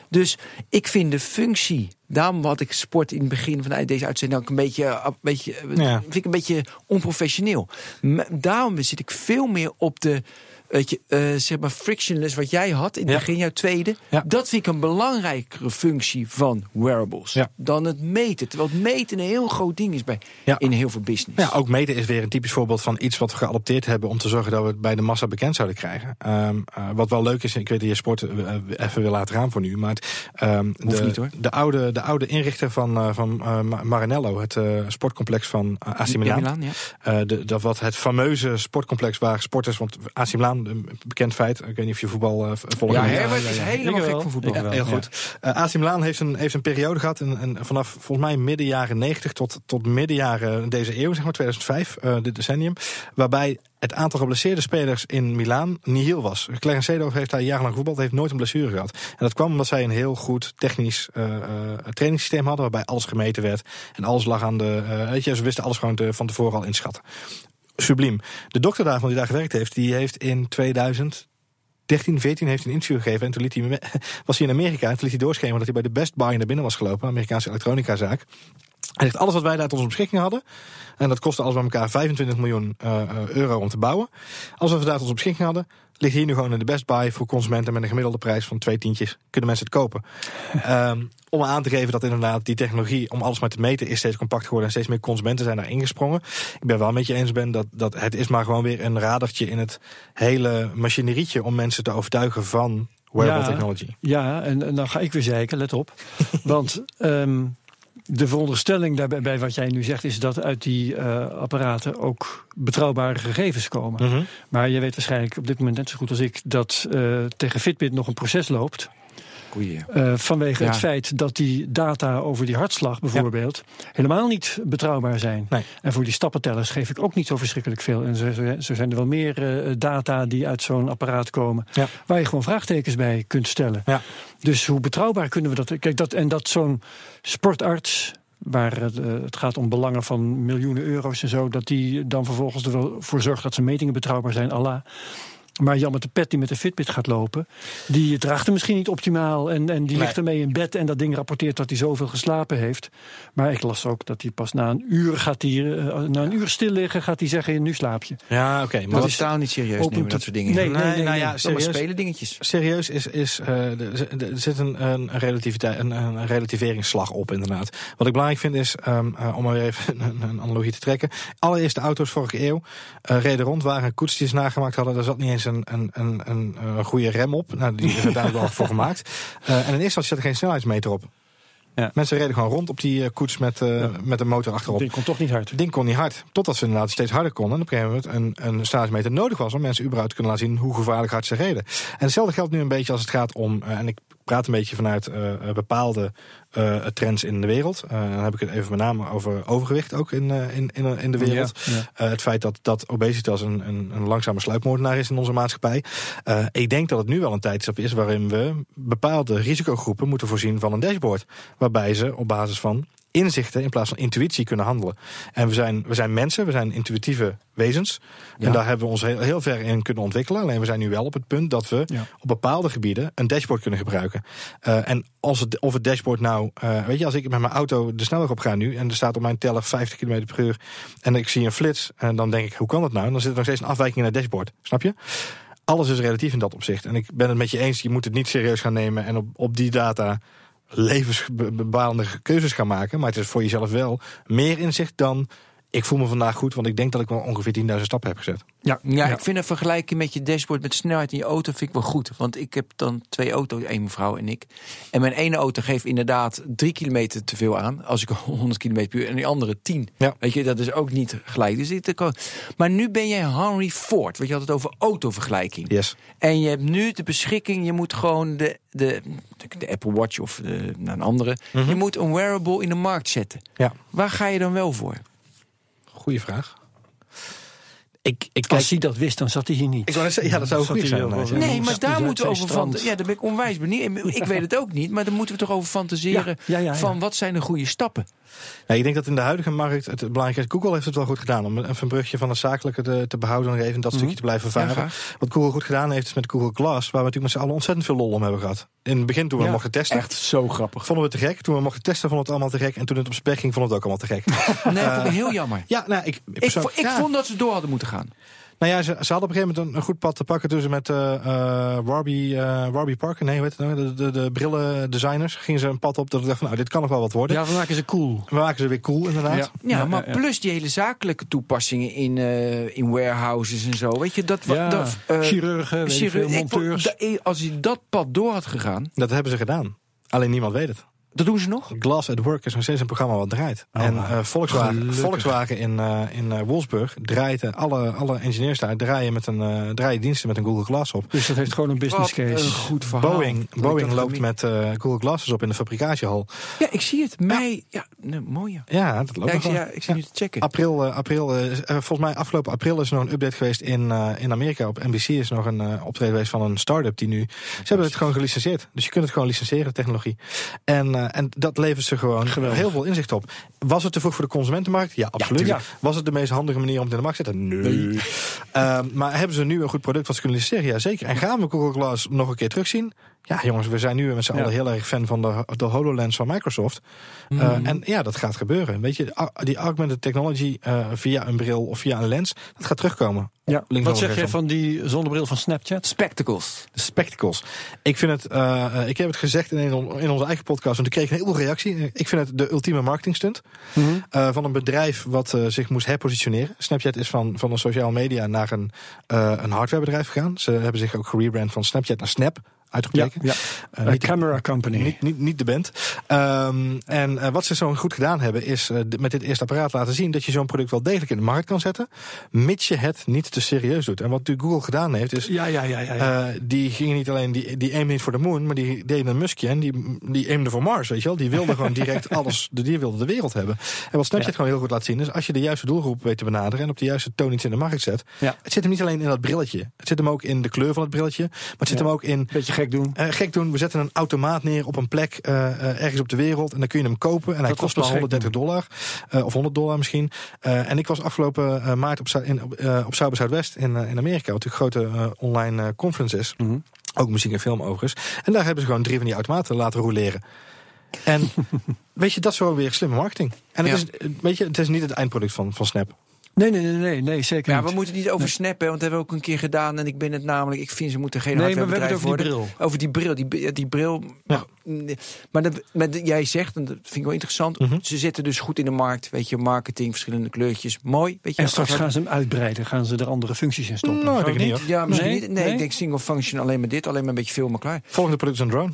Dus ik vind de functie Daarom had ik sport in het begin van deze uitzending ook een beetje, eh, een beetje, eh, Ja. vind ik een beetje onprofessioneel. Daarom zit ik veel meer op de, weet je, eh, zeg maar frictionless wat jij had in het Ja. begin, jouw tweede. Ja. Dat vind ik een belangrijkere functie van wearables Ja. dan het meten. Terwijl het meten een heel groot ding is bij in heel veel business. Ja, ook meten is weer een typisch voorbeeld van iets wat we geadopteerd hebben om te zorgen dat we het bij de massa bekend zouden krijgen. Ehm, eh, wat wel leuk is, ik weet dat je sport eh, even wil laten gaan voor nu, maar het, ehm, de, niet, hoor. de, oude, de oude inrichter van, van Ma- Maranello, het sportcomplex van AC Milan. De, dat wat het fameuze sportcomplex waar sporters, want AC Milan, een bekend feit, ik weet niet of je voetbal eh, volgt. Ja, Herbert is ja, ja. helemaal gek van voetbal. Ja, wel. heel goed. Eh AC Milan heeft een, heeft een periode gehad. En, en vanaf volgens mij midden jaren 90 tot, tot midden jaren deze eeuw, zeg maar 2005, eh dit decennium. Waarbij het aantal geblesseerde spelers in Milaan nihil was. Clarence Seedorf heeft daar jarenlang gevoetbald, heeft nooit een blessure gehad. En dat kwam omdat zij een heel goed technisch eh eh, trainingssysteem hadden. Waarbij alles gemeten werd. En alles lag aan de. eh, weet je, ze wisten alles gewoon te- van tevoren al inschatten. Subliem. De dokter daarvan die daar gewerkt heeft, die heeft in 2000. 13, 14 heeft een interview gegeven. En toen liet hij, was hij in Amerika. En toen liet hij doorschemeren dat hij bij de Best Buy naar binnen was gelopen. Een Amerikaanse elektronicazaak. Hij zegt alles wat wij daar tot onze beschikking hadden. En dat kostte alles bij elkaar 25 miljoen eh, eh, euro om te bouwen. Alles wat we daar tot onze beschikking hadden. Ligt hier nu gewoon in de Best Buy voor consumenten met een gemiddelde prijs van twee tientjes. Kunnen mensen het kopen. Ehm, om aan te geven dat inderdaad die technologie om alles maar te meten is steeds compact geworden. En steeds meer consumenten zijn daar ingesprongen. Ik ben wel met je eens ben dat, dat het is maar gewoon weer een radertje in het hele machinerietje om mensen te overtuigen van wearable Ja. technology. Ja, en, en dan ga ik weer zeiken, let op. Want ehm, de veronderstelling daarbij bij wat jij nu zegt... is dat uit die eh, apparaten ook betrouwbare gegevens komen. Mhm. Maar je weet waarschijnlijk op dit moment net zo goed als ik... dat eh, tegen Fitbit nog een proces loopt... Eh, vanwege Ja. het feit dat die data over die hartslag bijvoorbeeld... helemaal niet betrouwbaar zijn. Nee. En voor die stappentellers geef ik ook niet zo verschrikkelijk veel. En zo, zijn er wel meer eh, data die uit zo'n apparaat komen... Ja. waar je gewoon vraagtekens bij kunt stellen. Ja. Dus hoe betrouwbaar kunnen we dat? Kijk, dat en dat zo'n sportarts, waar het, eh, gaat om belangen van miljoenen euro's en zo, dat die dan vervolgens er wel voor zorgt dat zijn metingen betrouwbaar zijn, Allah. Maar Jan met de pet die met de Fitbit gaat lopen, die draagt hem misschien niet optimaal. En, en die Nee. ligt ermee in bed en dat ding rapporteert dat hij zoveel geslapen heeft. Maar ik las ook dat hij pas na een uur gaat hij, eh, na een uur stil liggen, gaat hij zeggen: nu slaap je. Ja, oké. maar Maar dat is totaal niet serieus nemen, te- dat soort dingen. Nee, Nee, nee, nee, nou ja, Dat zijn maar serieus. spelen dingetjes. Serieus is, is eh, er zit een, een, relativiteit, een, een relativeringsslag op, inderdaad. Wat ik belangrijk vind is, ehm, eh, om maar weer even een, een analogie te trekken. Allereerste auto's vorige eeuw eh, reden rond, waren koetsjes nagemaakt hadden. Daar zat niet eens een, een, een, een, een goede rem op. Nou, die is uiteindelijk wel voor gemaakt. Eh, en in eerste instantie zat er geen snelheidsmeter op. Ja. Mensen reden gewoon rond op die eh, koets met, Ja. met een motor achterop. Die komt toch niet hard. Ding kon niet hard. Totdat ze inderdaad steeds harder konden. En op een gegeven moment een, een snelheidsmeter nodig was om mensen überhaupt te kunnen laten zien hoe gevaarlijk hard ze reden. En hetzelfde geldt nu een beetje als het gaat om, en ik praat een beetje vanuit eh, eh, bepaalde eh, trends in de wereld. Dan heb ik het even met name over overgewicht ook in, in, in, in de wereld. Ja, ja. Het feit dat, dat obesitas een, een, een langzame sluipmoordenaar is in onze maatschappij. Ik denk dat het nu wel een tijdstip is waarin we bepaalde risicogroepen moeten voorzien van een dashboard. Waarbij ze op basis van inzichten in plaats van intuïtie kunnen handelen. En we zijn, we zijn mensen, we zijn intuïtieve wezens. Ja. En daar hebben we ons heel, heel ver in kunnen ontwikkelen. Alleen we zijn nu wel op het punt dat we Ja. op bepaalde gebieden een dashboard kunnen gebruiken. Eh, en als het, of het dashboard nou, eh, weet je, als ik met mijn auto de snelweg op ga nu en er staat op mijn teller 50 km per uur en ik zie een flits en dan denk ik, hoe kan dat nou? En dan zit er nog steeds een afwijking in het dashboard, snap je? Alles is relatief in dat opzicht. En ik ben het met je eens, je moet het niet serieus gaan nemen en op, op die data levensbepalende keuzes gaan maken. Maar het is voor jezelf wel meer inzicht dan ik voel me vandaag goed, want ik denk dat ik wel ongeveer 10.000 stappen heb gezet. Ja, Ja, ik vind een vergelijking met je dashboard met snelheid in je auto vind ik wel goed. Want ik heb dan twee auto's, één mevrouw en ik. En mijn ene auto geeft inderdaad drie kilometer te veel aan. Als ik 100 kilometer per uur. En die andere 10. Ja. Weet je, dat is ook niet gelijk. Dus dit, maar nu ben jij Henry Ford. Want je had het over autovergelijking. Yes. En je hebt nu de beschikking, je moet gewoon de, de, de Apple Watch of de, nou, een andere. Je moet een wearable in de markt zetten. Ja. Waar ga je dan wel voor? Goeie vraag. ik, ik Als hij dat wist, dan zat hij hier niet. ik wou zeggen, ja, dat zou goed zijn. wel- ja. Nee, maar daar moeten we over fantaseren. Ja, daar ben ik onwijs benieuwd. Ik weet het ook niet, maar daar moeten we toch over fantaseren. Ja, ja, ja, ja. Van wat zijn de goede stappen? Nee, ik denk dat in de huidige markt het belangrijk is. Google heeft het wel goed gedaan om even een brugje van het zakelijke te, te behouden en even dat stukje te blijven Mhm. Ja, varen. Wat Google goed gedaan heeft is met Google Glass, waar we natuurlijk met z'n allen ontzettend veel lol om hebben gehad. In het begin toen we Ja, mochten testen, Echt zo grappig. vonden we het te gek. Toen we mochten testen, vonden we het allemaal te gek. En toen het op spec ging, vonden we het ook allemaal te gek. Nee, vond ik heel jammer. ja, nou, ik, Ik, ik ja. vond dat ze door hadden moeten gaan. Nou ja, ze, ze hadden op een gegeven moment een, een goed pad te pakken toen ze met eh eh Warby, eh, Warby Parker, nee, weet het, nou, de, de, de brillen designers, gingen ze een pad op dat ik dacht van, nou, dit kan nog wel wat worden. Ja, we maken ze cool. We maken ze weer cool, inderdaad. Ja. Ja, Ja, maar ja, ja. plus die hele zakelijke toepassingen in, eh, in warehouses en zo. Weet je, dat... dat eh, chirurgen, weet ik chirurg- veel, ik vond- monteurs. da- als hij dat pad door had gegaan, Dat hebben ze gedaan. Alleen niemand weet het. Dat doen ze nog. Glass at Work is nog steeds een programma wat draait. Oh, en eh, Volkswagen. Volkswagen in, eh, in eh, Wolfsburg draait alle, alle engineers daar draaien, met een, eh, draaien diensten met een Google Glass op. Dus dat heeft gewoon een business Wat case. een goed verhaal. Boeing, Boeing loopt met eh, Google Glasses op in de fabricatiehal. Ja, ik zie het. Mei... Ja, nee, mooi ja. Ja, dat loopt Ja, nog ik, zie- wel. ja, ik zie nu te checken. April, april is- volgens mij afgelopen april is er nog een update geweest in, eh, in Amerika. Op NBC is nog een optreden geweest van een start-up die nu... Ze hebben het gewoon gelicenseerd. Dus je kunt het gewoon licenseren, de technologie. En, en dat levert ze gewoon Geweldig. heel veel inzicht op. Was het te vroeg voor de consumentenmarkt? Ja, absoluut. Was het de meest handige manier om het in de markt te zetten? Nee. Ehm, maar hebben ze nu een goed product wat ze kunnen licenseren? Ja, zeker. En gaan we Google Glass nog een keer terugzien? Ja, jongens, we zijn nu met z'n Ja. allen heel erg fan van de, de HoloLens van Microsoft. Mhm. Uh, en ja, dat gaat gebeuren. Weet je, die augmented technology uh, via een bril of via een lens, dat gaat terugkomen. Ja. Links Wat zeg rechtsom. van die zonnebril van Snapchat? Spectacles. De spectacles. Ik vind het, uh, uh, ik heb het gezegd in, een- in onze eigen podcast, want ik kreeg een heel veel reactie. Ik vind het de ultieme marketingstunt Mhm. uh, van een bedrijf wat uh, zich moest herpositioneren. Snapchat is van, van een social media naar een, uh, een hardwarebedrijf gegaan. Ze hebben zich ook gerebrand van Snapchat naar Snap. Ja, Uitgebleken. ja. Uh, Een niet de- camera company. Niet, niet, niet de band. Um, en uh, wat ze zo goed gedaan hebben, is uh, met dit eerste apparaat laten zien dat je zo'n product wel degelijk in de markt kan zetten, mits je het niet te serieus doet. En wat natuurlijk Google gedaan heeft, is. Ja, ja, ja. ja, ja. Die gingen niet alleen, die, die aimde niet voor de moon, maar die deden een muskje en die, die aimde voor Mars, weet je wel. Die wilde gewoon direct alles, de, die wilde de wereld hebben. En wat Snapchat Ja. gewoon heel goed laat zien, is als je de juiste doelgroep weet te benaderen en op de juiste toon iets in de markt zet. Ja. Het zit hem niet alleen in dat brilletje. Het zit hem ook in de kleur van het brilletje, maar het zit Ja. hem ook in Beetje gek doen. eh, gek doen, we zetten een automaat neer op een plek eh, eh, ergens op de wereld. En dan kun je hem kopen. En hij kost maar pas gek 130 dollar. of 100 dollar misschien. En ik was afgelopen maart op, in, op, Zuid Zuidwest in, in Amerika. Wat natuurlijk een grote online conference is. Mhm. Ook muziek en film overigens. En daar hebben ze gewoon drie van die automaten laten roleren. En weet je, dat is wel weer slimme marketing. En het, Ja. is, weet je, het is niet het eindproduct van, van Snap. Nee, nee, nee, nee, nee zeker Ja, niet. we moeten niet over snappen, want dat hebben we ook een keer gedaan. En ik ben het namelijk, ik vind ze moeten geen Nee, maar we hebben het over die worden. Over die bril. Die, die bril. Ja. Maar dat, maar dat- jij zegt, en dat vind ik wel interessant. Mhm. Ze zitten dus goed in de markt. Weet je, marketing, verschillende kleurtjes. Mooi. Weet je, En straks gaan ze hem uitbreiden. Gaan ze er andere functies in stoppen. Nou, ik denk niet, Ja, misschien Nee? niet. Nee, Nee? ik denk single function alleen maar dit. Alleen maar een beetje filmen klaar. Volgende product is een drone.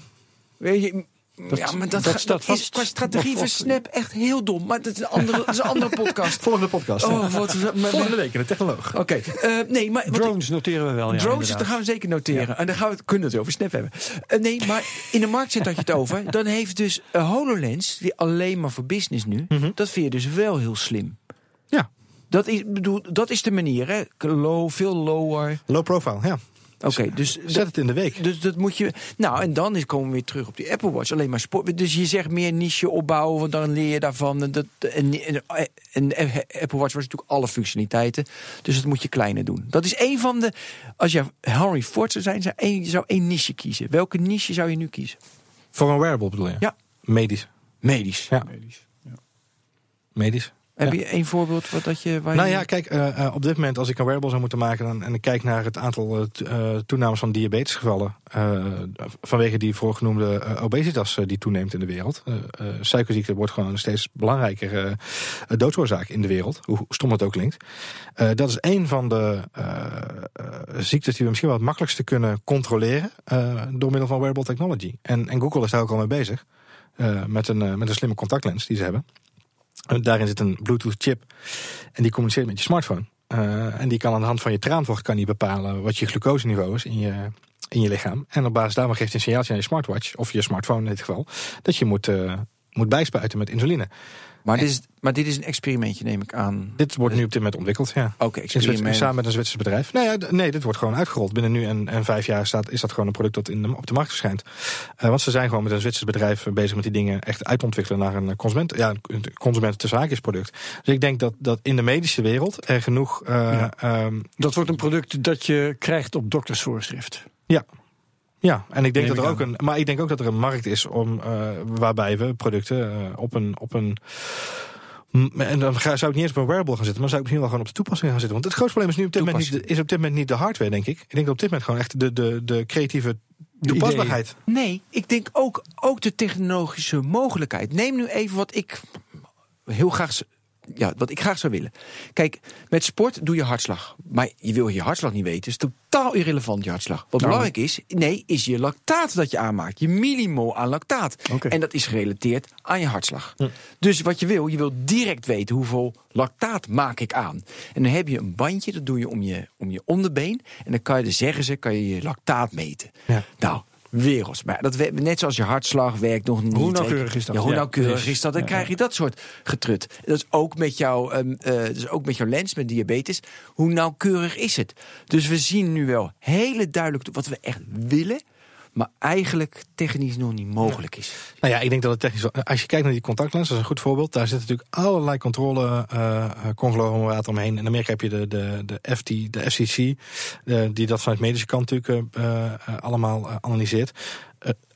Weet je, Dat- ja, maar dat, dat is qua strategie van Snap echt heel dom. Maar dat is een andere, dat is een andere podcast. Volgende podcast. Oh, wat... maar- Volgende week in de technoloog. Oké, eh, nee, maar... ik- Drones noteren we wel. Ja, Drones, dat gaan we zeker noteren. En dan gaan we het, kunnen we het over Snap hebben. Eh, nee, maar in de markt zit dat je het over. Dan heeft dus een HoloLens, die alleen maar voor business nu. Mhm. Dat vind je dus wel heel slim. Ja. Dat is, bedoel, dat is de manier, hè? Low, veel lower. Low profile, ja. Oké, dus, Zet het in de week. dus dat moet je. Nou, en dan is- komen we weer terug op die Apple Watch. Alleen maar sport. Dus je zegt meer niche opbouwen, want dan leer je daarvan. En, dat, en, en, en Apple Watch was natuurlijk alle functionaliteiten. Dus dat moet je kleiner doen. Dat is een van de. Als je Henry Ford zou zijn, zou één, je zou één niche kiezen. Welke niche zou je nu kiezen? Voor een wearable bedoel je? Ja. Medisch. Medisch. Ja. Medisch. Heb je één voorbeeld wat dat je. Waar Nou je- ja, kijk, eh, eh, op dit moment als ik een wearable zou moeten maken... Dan, en ik kijk naar het aantal eh, toenames van diabetesgevallen... eh, vanwege die voorgenoemde obesitas die toeneemt in de wereld. Suikerziekte wordt gewoon een steeds belangrijker eh, doodsoorzaak in de wereld. Hoe stom het ook klinkt. Dat is een van de ziektes die we misschien wel het makkelijkste kunnen controleren... door middel van wearable technology. En, en Google is daar ook al mee bezig. met, een, met een slimme contactlens die ze hebben. En daarin zit een Bluetooth chip. En die communiceert met je smartphone. Eh, en die kan aan de hand van je traanvocht kan die bepalen wat je glucoseniveau is in je, in je lichaam. En op basis daarvan geeft hij een signaaltje aan je smartwatch, of je smartphone in dit geval, dat je moet, eh, moet bijspuiten met insuline. Maar, dit is, maar dit is een experimentje, neem ik aan. Dit wordt nu op dit moment ontwikkeld, ja. Oké, Zwitser- experiment. samen met een Zwitsers bedrijf. Nee, nee, dit wordt gewoon uitgerold. Binnen nu en, en vijf jaar staat, is dat gewoon een product dat in de, op de markt verschijnt. Eh, want ze zijn gewoon met een Zwitsers bedrijf bezig met die dingen echt uit te ontwikkelen naar een consument, ja, een consument tussen haakjes product. Dus ik denk dat, dat in de medische wereld er genoeg. eh, Ja. ehm, Dat wordt een product dat je krijgt op doktersvoorschrift. ja, en ik denk Neem dat er ook een. Maar ik denk ook dat er een markt is om eh, waarbij we producten eh, op een. Op een en dan ga- zou ik niet eens op een wearable gaan zitten, maar zou ik misschien wel gewoon op de toepassing gaan zitten. Want het grootste probleem is nu op dit moment niet, de- is op dit moment niet de hardware, denk ik. Ik denk dat op dit moment gewoon echt de, de, de creatieve toepasbaarheid. Nee, ik denk ook, ook de technologische mogelijkheid. Neem nu even wat ik heel graag, ja, wat ik graag zou willen. Kijk, met sport doe je hartslag. Maar je wil je hartslag niet weten. is totaal irrelevant, je hartslag. Wat Nou. belangrijk is, nee, is je lactaat dat je aanmaakt. Je millimol aan lactaat. En dat is gerelateerd aan je hartslag. Dus wat je wil, je wil direct weten hoeveel lactaat maak ik aan. En dan heb je een bandje, dat doe je om je, om je onderbeen. En dan kan je, zeggen ze, kan je je lactaat meten. Ja. Nou, werelds. Maar dat, we- net zoals je hartslag werkt nog niet. Hoe nauwkeurig is dat? Ja, hoe nauwkeurig is dat? Dan krijg je dat soort getrut. Dat is ook met jouw, dat is ook met jouw lens, met diabetes. Hoe nauwkeurig is het? Dus we zien nu wel hele duidelijk wat we echt willen. Maar eigenlijk technisch nog niet mogelijk is. Nou ja, ik denk dat het technisch. Als je kijkt naar die contactlens, dat is een goed voorbeeld. Daar zitten natuurlijk allerlei controle eh conglomeraten omheen. In Amerika heb je de, de, de, FT, de FCC, eh, die dat vanuit medische kant natuurlijk allemaal analyseert.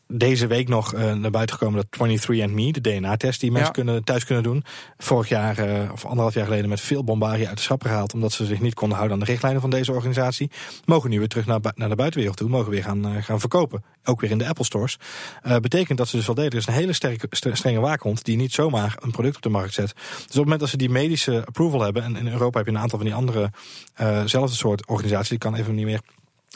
Deze week nog eh, naar buiten gekomen dat 23andMe, de DNA-test die mensen Ja. kunnen, thuis kunnen doen. Vorig jaar eh, of anderhalf jaar geleden met veel bombardie uit de schappen gehaald. Omdat ze zich niet konden houden aan de richtlijnen van deze organisatie. Mogen nu weer terug naar, naar de buitenwereld toe. Mogen weer gaan, eh, gaan verkopen. Ook weer in de Apple stores. Betekent dat ze dus wel deden. Er is een hele sterke, st- strenge waakhond die niet zomaar een product op de markt zet. Dus op het moment dat ze die medische approval hebben. En in Europa heb je een aantal van die andere zelfde soort organisaties. Ik kan even niet meer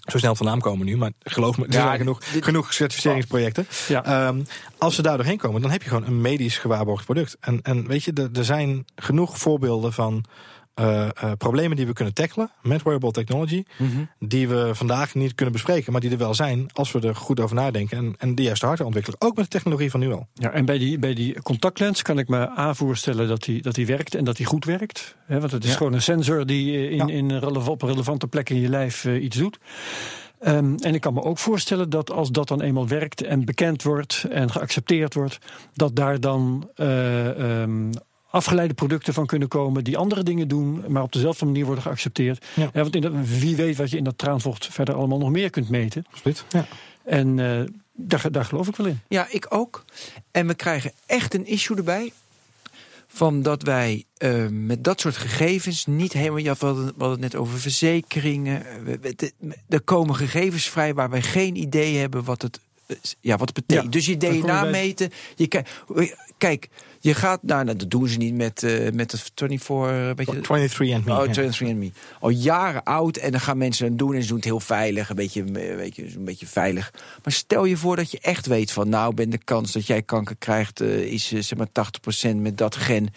zo snel van naam komen nu. Maar geloof me, er Ja, zijn genoeg, genoeg certificeringsprojecten. Ja. Ehm, als ze daar doorheen komen, dan heb je gewoon een medisch gewaarborgd product. En, en weet je, er zijn genoeg voorbeelden van eh, eh, problemen die we kunnen tackelen met wearable technology. Die we vandaag niet kunnen bespreken, maar die er wel zijn als we er goed over nadenken. En, en de juiste hardware ontwikkelen. Ook met de technologie van nu al. Ja, en bij die, bij die contactlens kan ik me A voorstellen dat die, dat die werkt en dat die goed werkt. Want het is Ja. gewoon een sensor die eh, in, Ja. in op relevante plek in je lijf iets doet. Ehm, en ik kan me ook voorstellen dat als dat dan eenmaal werkt en bekend wordt en geaccepteerd wordt, dat daar dan eh, ehm, afgeleide producten van kunnen komen die andere dingen doen, maar op dezelfde manier worden geaccepteerd. Ja. want in dat, wie weet wat je in dat traanvocht verder allemaal nog meer kunt meten. Absoluut. Ja. En eh, daar, daar geloof ik wel in. Ja, ik ook. En we krijgen echt een issue erbij. Van dat wij eh, met dat soort gegevens niet helemaal. Ja, we hadden, we hadden het net over verzekeringen. Er komen gegevens vrij waar wij geen idee hebben wat het, ja, wat betekent. Ja, dus je je DNA bij- meten. Je, ki- kijk, je gaat naar. Nou, dat doen ze niet met, eh met de 24. Weet je, 23 and me. Oh, ja. 23andMe. Al jaren oud en dan gaan mensen het doen en ze doen het heel veilig, een beetje, eh, weet je, een beetje veilig. Maar stel je voor dat je echt weet van, nou, ben de kans dat jij kanker krijgt eh, is eh, zeg maar 80% met dat gen.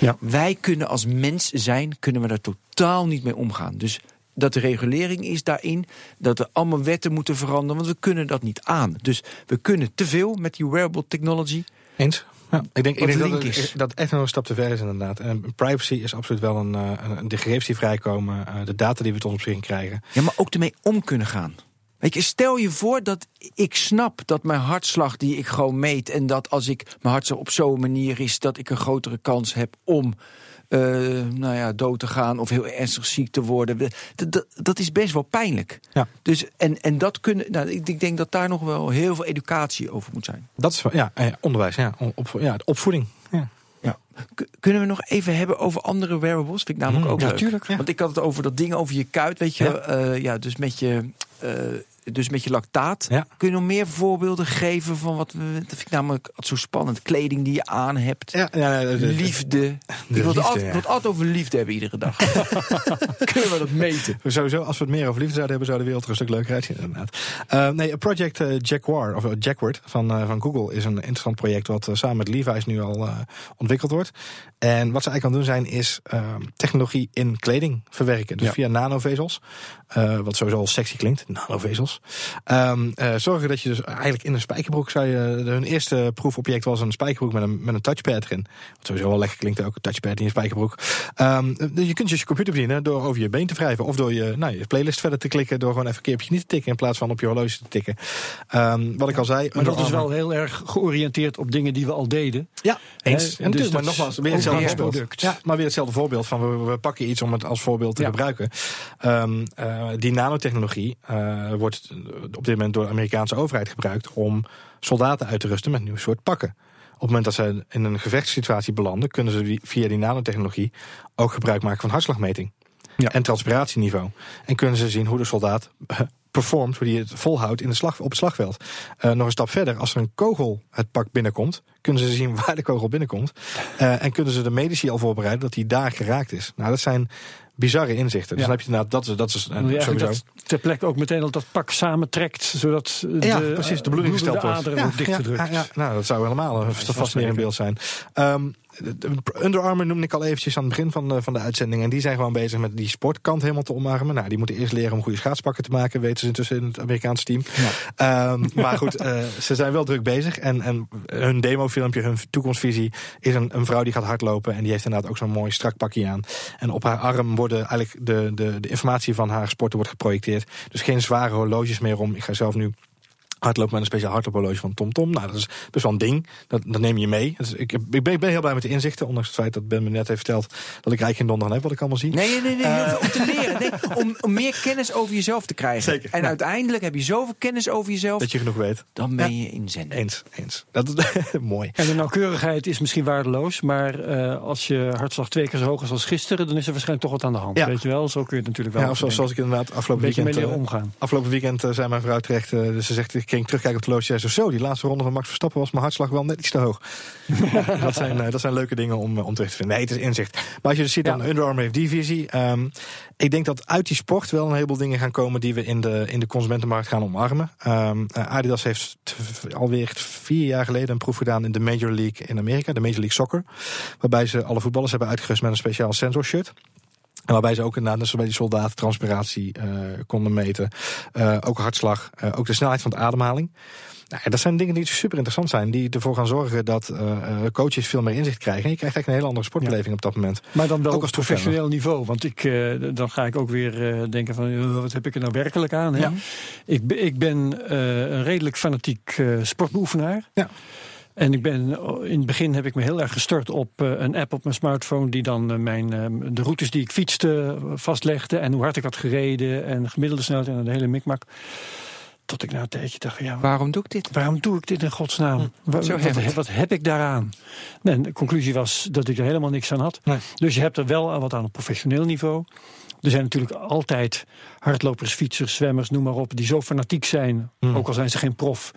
Ja. Wij kunnen als mens zijn, kunnen we daar totaal niet mee omgaan. Dus dat de regulering is daarin, dat er allemaal wetten moeten veranderen, want we kunnen dat niet aan. Dus we kunnen te veel met die wearable technology. Eens. Ja, ik denk, ik Wat denk dat, het, dat echt nog een stap te ver is inderdaad. En privacy is absoluut wel een, eh, een de gegevens die vrijkomen, eh, de data die we tot ons beschikking krijgen. Ja, maar ook ermee om kunnen gaan. Weet je, stel je voor dat ik snap dat mijn hartslag die ik gewoon meet... en dat als ik mijn hartslag op zo'n manier is... dat ik een grotere kans heb om eh, nou ja, dood te gaan of heel ernstig ziek te worden. Dat, dat, dat is best wel pijnlijk. Ja. Dus, en, en dat kunnen, nou, ik, ik denk dat daar nog wel heel veel educatie over moet zijn. Dat is ja, eh, onderwijs, ja, op, ja, opvoeding. Ja. Ja. Kunnen we nog even hebben over andere wearables? Vind ik namelijk Mm, ook ja, leuk. tuurlijk, ja. Want ik had het over dat ding over je kuit, weet je. Ja. Ja, ja dus met je... eh, dus met je lactaat. Ja. Kun je nog meer voorbeelden geven van wat we. Dat vind ik namelijk zo spannend. Kleding die je aan hebt. Ja, ja, de- de- liefde. ik wil liefde, het altijd, altijd over liefde hebben iedere dag. Kunnen we dat meten? Sowieso, als we het meer over liefde zouden hebben, zou de wereld er een stuk leuker uitzien, inderdaad. Eh, nee, Project eh, Jaguar, of eh, Jackward van, van Google, is een interessant project wat samen met Levi's nu al ontwikkeld wordt. En wat ze eigenlijk aan het doen zijn, is eh, technologie in kleding verwerken. Dus via nanovezels. Wat sowieso al sexy klinkt, nanovezels. Whereables. Um, zorgen dat je dus eigenlijk in een spijkerbroek zou je. Hun eerste proefobject was een spijkerbroek met een, met een touchpad erin. Wat sowieso wel lekker klinkt ook, een touchpad in je spijkerbroek. Um, je kunt dus je computer bedienen door over je been te wrijven. Of door je, nou, je playlist verder te klikken. Door gewoon even een keer op je niet te tikken. In plaats van op je horloge te tikken. Um, wat ik al zei. Maar dat is wel heel erg georiënteerd op dingen die we al deden. Ja, eens. He, en dus dus, maar nogmaals, weer hetzelfde product. Ja, maar weer hetzelfde voorbeeld van we, we pakken iets om het als voorbeeld te ja. gebruiken. Um, uh, die nanotechnologie uh, wordt op dit moment door de Amerikaanse overheid gebruikt om soldaten uit te rusten met een nieuw soort pakken. Op het moment dat ze in een gevechtssituatie belanden, kunnen ze via die nanotechnologie ook gebruik maken van hartslagmeting. Ja. En transpiratieniveau. En kunnen ze zien hoe de soldaat performt, hoe hij het volhoudt in de slag, op het slagveld. Uh, nog een stap verder, als er een kogel het pak binnenkomt, kunnen ze zien waar de kogel binnenkomt. Uh, en kunnen ze de medici al voorbereiden dat hij daar geraakt is. Nou, dat zijn bizarre inzichten. Dus ja. dan heb je inderdaad, dat is, dat is ja, sowieso. Dat ter plekke ook meteen al dat pak samentrekt, zodat de, ja, precies, de bloeding gesteld wordt. aderen wordt dichtgedrukt. Ja, nou, dat zou helemaal een fascinerend beeld zijn. Um, Under Armour noemde ik al eventjes aan het begin van de, van de uitzending. En die zijn gewoon bezig met die sportkant helemaal te omarmen. Nou, die moeten eerst leren om goede schaatspakken te maken. Weten ze intussen in het Amerikaanse team. Ja. Um, maar goed, uh, ze zijn wel druk bezig. En, en hun demofilmpje, hun toekomstvisie... is een, een vrouw die gaat hardlopen. En die heeft inderdaad ook zo'n mooi strak pakje aan. En op haar arm worden eigenlijk de, de, de informatie van haar sporten wordt geprojecteerd. Dus geen zware horloges meer om. Ik ga zelf nu hardlopen met een speciaal hardloophorloge van TomTom. Tom. Nou, dat is best wel een ding. Dat, dat neem je mee. Dus ik, ik, ben, ik ben heel blij met de inzichten. Ondanks het feit dat Ben me net heeft verteld dat ik eigenlijk geen donderdag heb wat ik allemaal zie. Nee, nee, nee. nee uh, om te leren. Nee, om, om, meer kennis over jezelf te krijgen. Zeker. En ja. uiteindelijk heb je zoveel kennis over jezelf. Dat je genoeg weet. Dan ben je in zending. Eens, eens. Dat is mooi. En de nauwkeurigheid is misschien waardeloos. Maar uh, als je hartslag twee keer zo hoog is als gisteren, dan is er waarschijnlijk toch wat aan de hand. Ja. Weet je wel? Zo kun je het natuurlijk wel. Ja, zoals, zoals ik inderdaad afgelopen weekend. mee omgaan. Afgelopen weekend uh, zei mijn vrouw terecht. dus ze zegt, ik ging terugkijken op het loge zei zo, die laatste ronde van Max Verstappen was mijn hartslag wel net iets te hoog. dat, zijn, uh, dat zijn leuke dingen om, om terug te vinden. Nee, het is inzicht. Maar als je dus ziet, dan ja. Under Armour heeft die visie. Um, ik denk dat uit die sport wel een heleboel dingen gaan komen die we in de, in de consumentenmarkt gaan omarmen. Um, uh, Adidas heeft alweer vier jaar geleden een proef gedaan in de Major League in Amerika, de Major League Soccer. Waarbij ze alle voetballers hebben uitgerust met een speciaal sensorshirt. En waarbij ze ook inderdaad, net zoals bij die soldaten, transpiratie uh, konden meten. Uh, ook hartslag, uh, ook de snelheid van de ademhaling. Nou, dat zijn dingen die super interessant zijn. Die ervoor gaan zorgen dat uh, coaches veel meer inzicht krijgen. En je krijgt eigenlijk een hele andere sportbeleving ja. op dat moment. Maar dan wel ook op professioneel niveau. Want ik, uh, dan ga ik ook weer denken van wat heb ik er nou werkelijk aan. Hè? Ja. Ik, ik ben een redelijk fanatiek sportbeoefenaar. Ja. En ik ben, in het begin heb ik me heel erg gestort op uh, een app op mijn smartphone die dan uh, mijn, de routes die ik fietste vastlegde en hoe hard ik had gereden en gemiddelde snelheid en de hele mikmak. Tot ik na een tijdje dacht, ja, waarom doe ik dit? Waarom doe ik dit in godsnaam? Hm, wat, wat, wat, wat, heb ik daaraan? En de conclusie was dat ik er helemaal niks aan had. Nee. Dus je hebt er wel wat aan op professioneel niveau. Er zijn natuurlijk altijd hardlopers, fietsers, zwemmers, noem maar op, die zo fanatiek zijn, Hmm. mm. ook al zijn ze geen prof,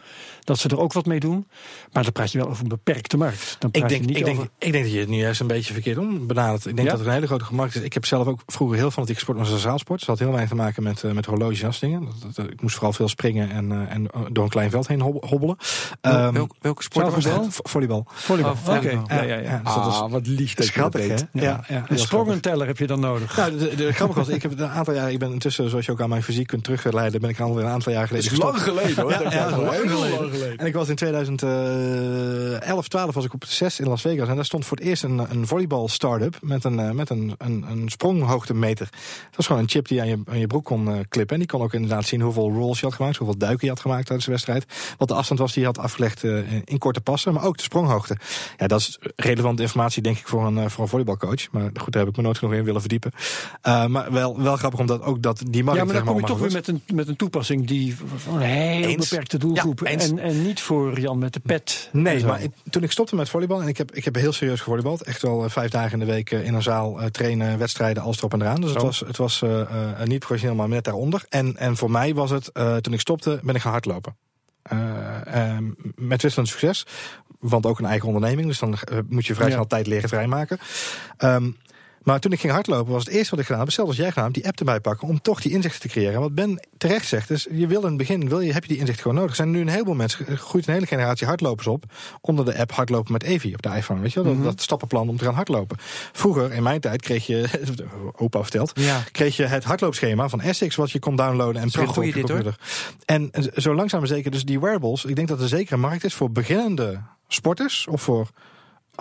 dat ze er ook wat mee doen. Maar dan praat je wel over een beperkte markt. Dan praat ik, denk, je niet ik, denk, over... ik denk dat je het nu juist een beetje verkeerd om benadert. Ik denk Ja? dat er een hele grote markt is. Ik heb zelf ook vroeger heel fanatiek gesport een zaalsport. Dus dat had heel weinig te maken met, uh, met horloges en dingen. Dat, dat, ik moest vooral veel springen en, uh, en door een klein veld heen hob- hobbelen. Um, welke, welke sport was dat? Volleybal. Volleybal, Oh, oké. Ja, ja, ja. Dus dat ah, wat lief dat schattig, je dat hè? deed. Ja, ja, Een sprongenteller heb je dan nodig. Nou, de, de, de grappig was, ik heb een aantal jaar, ik ben intussen, zoals je ook aan mijn fysiek kunt terugleiden, ben ik alweer een aantal jaar geleden Dat is lang geleden hoor. Ja, ja, lang geleden. lang geleden. En ik was in 2011, 12 was ik op 6 in Las Vegas. En daar stond voor het eerst een, een volleybal start-up met een, uh, met een, een, een spronghoogtemeter. Dat was gewoon een chip die aan je, aan je broek kon uh, klippen. En die kon ook inderdaad zien hoeveel rolls je had gemaakt, hoeveel duiken je had gemaakt tijdens de wedstrijd. Wat de afstand was die je had afgelegd uh, in, korte passen, maar ook de spronghoogte. Ja, dat is relevante informatie denk ik voor een, uh, voor een volleybalcoach. Maar goed, daar heb ik me nooit genoeg in willen verdiepen. Maar wel, wel grappig omdat ook dat die markt... Ja, maar dan kom je toch weer met een, met een toepassing die van een heel Eens. beperkte doelgroep. Ja, en, en niet voor Jan met de pet. Nee, maar ik- toen ik stopte met volleybal, en ik heb, ik heb heel serieus gevolleybald. Echt wel eh, vijf dagen in de week eh, in een zaal eh, trainen, wedstrijden, alles erop en eraan. Dus het was, het was niet professioneel, maar net daaronder. En, en voor mij was het, toen ik stopte, ben ik gaan hardlopen. Met wisselend succes. Want ook een eigen onderneming. Dus dan moet je vrij Ja. snel tijd leren vrijmaken. Ehm, Maar toen ik ging hardlopen, was het eerste wat ik gedaan heb, hetzelfde als jij gedaan hebt, die app erbij pakken om toch die inzichten te creëren. En wat Ben terecht zegt, is je wil in het begin, wil je, heb je die inzicht gewoon nodig. Er zijn nu een heleboel mensen, groeit een hele generatie hardlopers op, onder de app hardlopen met Evi op de iPhone. Weet je wel, dat, dat stappenplan om te gaan hardlopen. Vroeger, in mijn tijd, kreeg je, opa vertelt, Ja. kreeg je het hardloopschema van Essex wat je kon downloaden en printen op je dit, hoor. computer. En zo langzaam maar zeker, dus die wearables, ik denk dat er zeker een markt is voor beginnende sporters of voor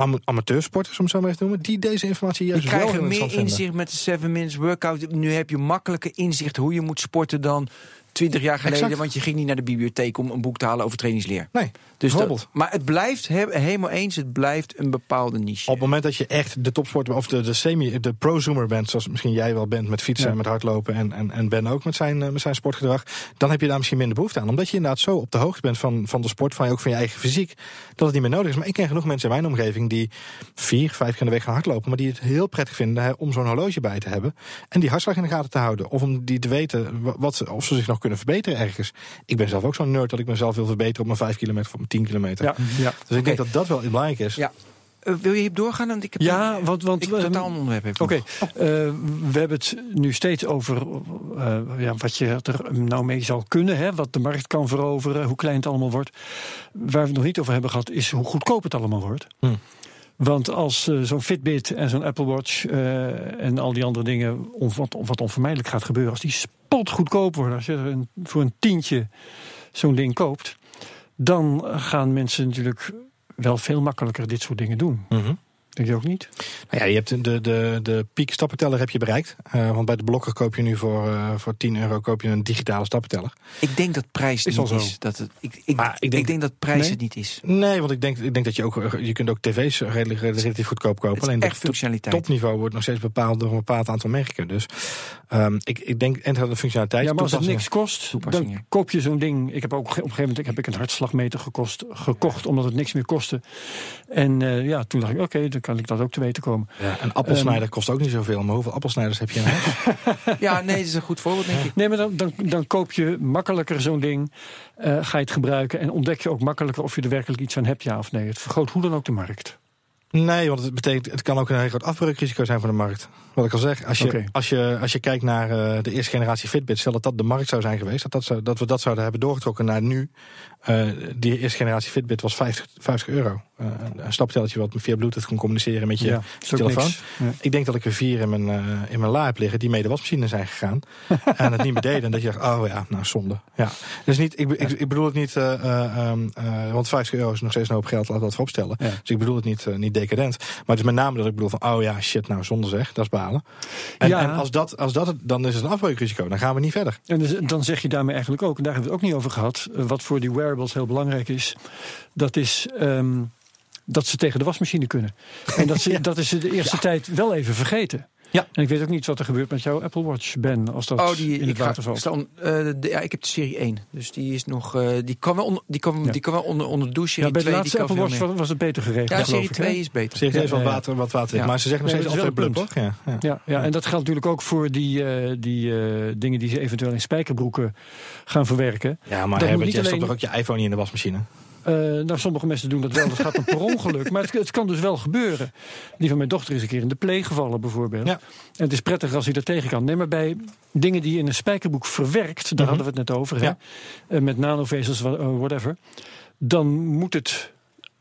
am- amateursporters, om het zo maar even te noemen, die deze informatie Die juist wel heel krijgen meer vinden. inzicht met de 7 minutes workout. Nu heb je makkelijker inzicht hoe je moet sporten dan 20 jaar geleden. Exact. Want je ging niet naar de bibliotheek om een boek te halen over trainingsleer. Nee, Dus dat, maar het blijft, he- helemaal eens, het blijft een bepaalde niche. Op het moment dat je echt de topsporter of de, de semi, de prosumer bent, zoals misschien jij wel bent met fietsen Ja. en met hardlopen en, en, en Ben ook met zijn, eh, met zijn sportgedrag, dan heb je daar misschien minder behoefte aan. Omdat je inderdaad zo op de hoogte bent van, van de sport, van je, ook van je eigen fysiek, dat het niet meer nodig is. Maar ik ken genoeg mensen in mijn omgeving die vier, vijf keer in de week gaan hardlopen, maar die het heel prettig vinden hè, om zo'n horloge bij te hebben en die hartslag in de gaten te houden. Of om die te weten wa- wat, of ze zich nog kunnen verbeteren ergens. Ik ben zelf ook zo'n nerd dat ik mezelf wil verbeteren op mijn vijf kilometer of op mijn tien kilometer. Ja, ja. Dus ik denk dat dat wel belangrijk is. Ja. Eh, wil je hierop doorgaan? Want ik heb Ja, een- want- want, ik heb totaal een onderwerp. Oké, nog. eh, we hebben het nu steeds over eh, ja, wat je er nou mee zal kunnen, hè, wat de markt kan veroveren, hoe klein het allemaal wordt. Waar we het nog niet over hebben gehad, is hoe goedkoop het allemaal wordt. Hmm. Want als eh, zo'n Fitbit en zo'n Apple Watch eh, en al die andere dingen, wat, wat onvermijdelijk gaat gebeuren, als die spot goedkoop worden, als je er een, voor een tientje zo'n ding koopt, dan gaan mensen natuurlijk wel veel makkelijker dit soort dingen doen. Mhm. Denk je ook niet? Nou ja, je hebt de, de, de piek stappenteller heb je bereikt. Eh, want bij de blokker koop je nu voor, eh, voor 10 euro koop je een digitale stappenteller. Ik denk dat prijs Is niet zo. is. Dat het, ik, ik, Maar ik ik, denk- dat prijs Nee? het niet is. Nee, want ik denk, ik denk dat je ook je kunt ook tv's redelijk, relatief goedkoop kopen. Het is Alleen echt functionaliteit. topniveau wordt nog steeds bepaald door een bepaald aantal merken. Dus ehm, ik, ik denk en de functionaliteit. Ja, maar als het niks kost, dan koop je zo'n ding. Ik heb ook op een gegeven moment heb ik een hartslagmeter gekost, gekocht, omdat het niks meer kostte. En eh, ja, toen dacht ik, oké, dan kan ik dat ook te weten komen. Ja, een appelsnijder kost ook niet zoveel. Maar hoeveel appelsnijders heb je in huis? Ja, nee, dat is een goed voorbeeld, denk ik. Nee, maar dan, dan, dan koop je makkelijker zo'n ding, eh, ga je het gebruiken en ontdek je ook makkelijker of je er werkelijk iets aan hebt, ja of nee. Het vergroot hoe dan ook de markt. Nee, want het betekent, het kan ook een heel groot afbreukrisico zijn voor de markt. Wat ik al zeg, als je, als je, als je kijkt naar eh, de eerste generatie Fitbit, stel dat dat de markt zou zijn geweest, dat, dat, zou, dat we dat zouden hebben doorgetrokken naar nu. Eh, die eerste generatie Fitbit was 50, 50 euro. Eh, een staptelletje wat via Bluetooth kon communiceren met je ja, telefoon. Ja. Ik denk dat ik er vier in mijn, eh, in mijn la heb liggen die mee de wasmachine zijn gegaan. en het niet meer deden. En dat je dacht, oh ja, nou zonde. Ja. Dus niet, ik, ik, ik bedoel het niet, eh, eh, ehm, eh, want 50 euro is nog steeds een hoop geld, laat dat voorop stellen. Ja. Dus ik bedoel het niet, niet decadent. Maar het is met name dat ik bedoel van, oh ja, shit, nou zonde zeg, dat is balen. En, en als, dat, als dat het, dan is het een afbreukrisico. Dan gaan we niet verder. En dus, dan zeg je daarmee eigenlijk ook, en daar hebben we het ook niet over gehad, eh, wat voor die wearables heel belangrijk is, dat is ehm, dat ze tegen de wasmachine kunnen. En dat, ze, dat is ze de eerste tijd wel even vergeten. Ja. En ik weet ook niet wat er gebeurt met jouw Apple Watch, Ben, als dat Oh, die, in het ik, ga, water valt. stel, eh, de, ja, ik heb de serie 1. Dus die is nog. eh, die kan wel onder, die kan, Ja. die kan wel onder, onder de douche. Ja, Serie bij de 2 laatste die kan Apple Watch was, was het beter geregeld. Ja, serie ik, hè? 2 is beter. Wat ja, ja. water, wat water in. Ja. Maar ze zeggen nog Nee, steeds dat is altijd wel blub, toch? Ja, ja. Ja, ja, en dat geldt natuurlijk ook voor die, eh, die eh, dingen die ze eventueel in spijkerbroeken gaan verwerken. ja maar moet Herbert, niet jij stopt alleen- toch ook je iPhone niet in de wasmachine? Eh, nou, sommige mensen doen dat wel, dat gaat dan per ongeluk. Maar het, het kan dus wel gebeuren. Die van mijn dochter is een keer in de play gevallen, bijvoorbeeld. Ja. En het is prettig als hij er tegen kan. Nee, maar bij dingen die je in een spijkerboek verwerkt, daar Mhm. hadden we het net over, hè? Eh, met nanovezels, eh, whatever. Dan moet het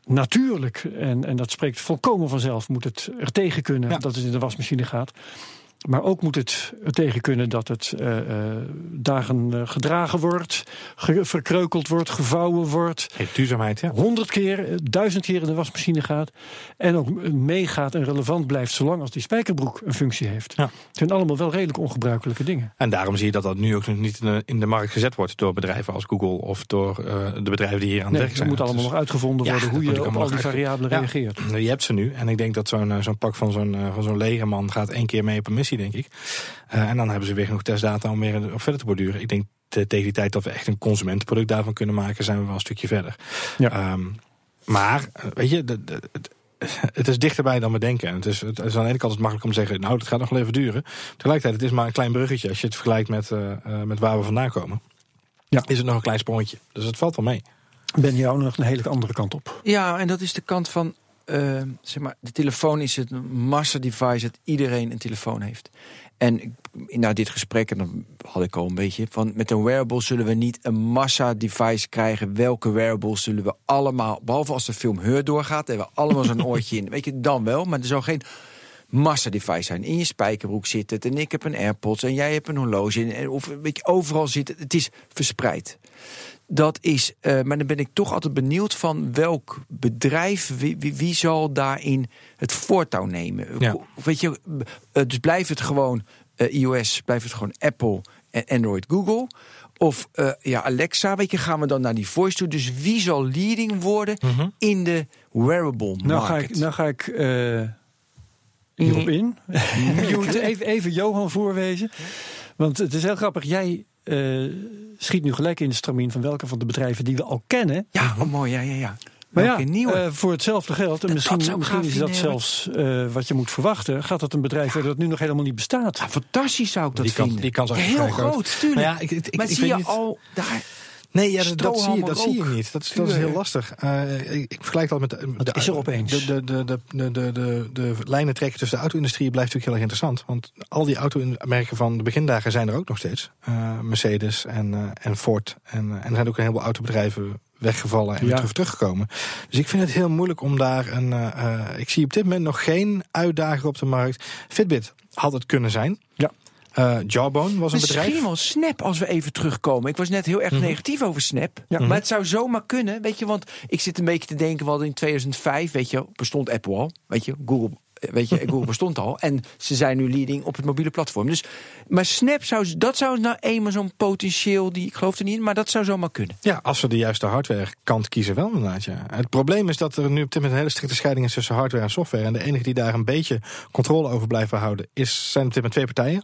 natuurlijk, en, en dat spreekt volkomen vanzelf, moet het er tegen kunnen Ja. dat het in de wasmachine gaat. Maar ook moet het tegen kunnen dat het eh, eh, dagen eh, gedragen wordt, ge- verkreukeld wordt, gevouwen wordt Hey, duurzaamheid, ja. honderd keer, duizend keer in de wasmachine gaat. En ook meegaat en relevant blijft zolang als die spijkerbroek een functie heeft. Ja. Het zijn allemaal wel redelijk ongebruikelijke dingen. En daarom zie je dat dat nu ook nog niet in de, markt gezet wordt door bedrijven als Google of door de bedrijven die hier aan het werk het zijn. moet allemaal Dus- nog uitgevonden worden hoe je op al die variabelen Ja. reageert. Je hebt ze nu. En ik denk dat zo'n zo'n pak van zo'n van zo'n legerman gaat één keer mee op een missie, denk ik. Eh, en dan hebben ze weer genoeg testdata om weer op verder te borduren. Ik denk te- tegen die tijd dat we echt een consumentenproduct daarvan kunnen maken, zijn we wel een stukje verder. Ja. Ehm, maar, eh, weet je, de, de- het- het is dichterbij dan we denken. Het is, het is aan de ene kant het makkelijk om te zeggen, nou, het gaat nog wel even duren. Tegelijkertijd, het is maar een klein bruggetje. Als je het vergelijkt met, eh, met waar we vandaan komen, Ja. is het nog een klein sprongetje. Dus het valt wel mee. Ben jou nog een hele andere kant op. Ja, en dat is de kant van. Eh, zeg maar, de telefoon is het massa-device dat iedereen een telefoon heeft. En na dit gesprek, en dan had ik al een beetje van met een wearable zullen we niet een massa-device krijgen. Welke wearables zullen we allemaal, behalve als de film Heur doorgaat, hebben we allemaal zo'n oortje in. Weet je, dan wel, maar er zal geen massa-device zijn. In je spijkerbroek zit het en ik heb een AirPods en jij hebt een horloge. En, of weet je, overal zit het. Het is verspreid. Dat is, eh, maar dan ben ik toch altijd benieuwd van welk bedrijf, wie, wie, wie zal daarin het voortouw nemen. Ja. Weet je, eh, dus blijft het gewoon eh, iOS, blijft het gewoon Apple en Android, Google. Of eh, ja, Alexa, weet je, gaan we dan naar die voice toe. Dus wie zal leading worden in de wearable Nou ga market? ik, nou ga ik eh, hierop in. even, even Johan voorwezen. Want het is heel grappig. Jij eh, schiet nu gelijk in de stramien van welke van de bedrijven die we al kennen. Ja, oh, mooi, ja, ja, ja. Maar ja, eh, voor hetzelfde geld, en Dat- misschien, dat misschien is dat vinden, zelfs eh, wat je moet verwachten, gaat dat een bedrijf worden dat nu nog helemaal niet bestaat. Ja, fantastisch zou ik dat Die vinden. die kans is Ja, heel groot, groot. tuurlijk. Maar ja, ik- ik- maar ik zie je niet- al daar... Nee, ja, dat, dat, zie je, dat zie je niet. Dat is, dat is heel lastig. Eh, ik, ik vergelijk dat met de, de, is er opeens? De, de, de, de, de, de, de, lijnen trekken tussen de auto-industrie blijft natuurlijk heel erg interessant. Want al die automerken van de begindagen zijn er ook nog steeds. Eh, Mercedes en, eh, en Ford. En, en er zijn ook een heleboel autobedrijven weggevallen en Ja. weer terug, teruggekomen. Dus ik vind het heel moeilijk om daar een... ik zie op dit moment nog geen uitdager op de markt. Fitbit had het kunnen zijn. Ja. Eh, Jawbone was een Misschien bedrijf. wel Snap als we even terugkomen. Ik was net heel erg Mhm. negatief over Snap. Ja. Maar het zou zomaar kunnen, weet je. Want ik zit een beetje te denken, we hadden in 2005, weet je, bestond Apple al. Weet je, Google, eh, weet je, Google bestond al. En ze zijn nu leading op het mobiele platform. Dus, maar Snap zou, dat zou nou eenmaal zo'n potentieel, die, ik geloof er niet in, maar dat zou zomaar kunnen. Ja, als we de juiste hardware kant kiezen, wel inderdaad. Ja. Het probleem is dat er nu op dit moment een hele strikte scheiding is tussen hardware en software. En de enige die daar een beetje controle over blijven houden, is, zijn op dit moment twee partijen: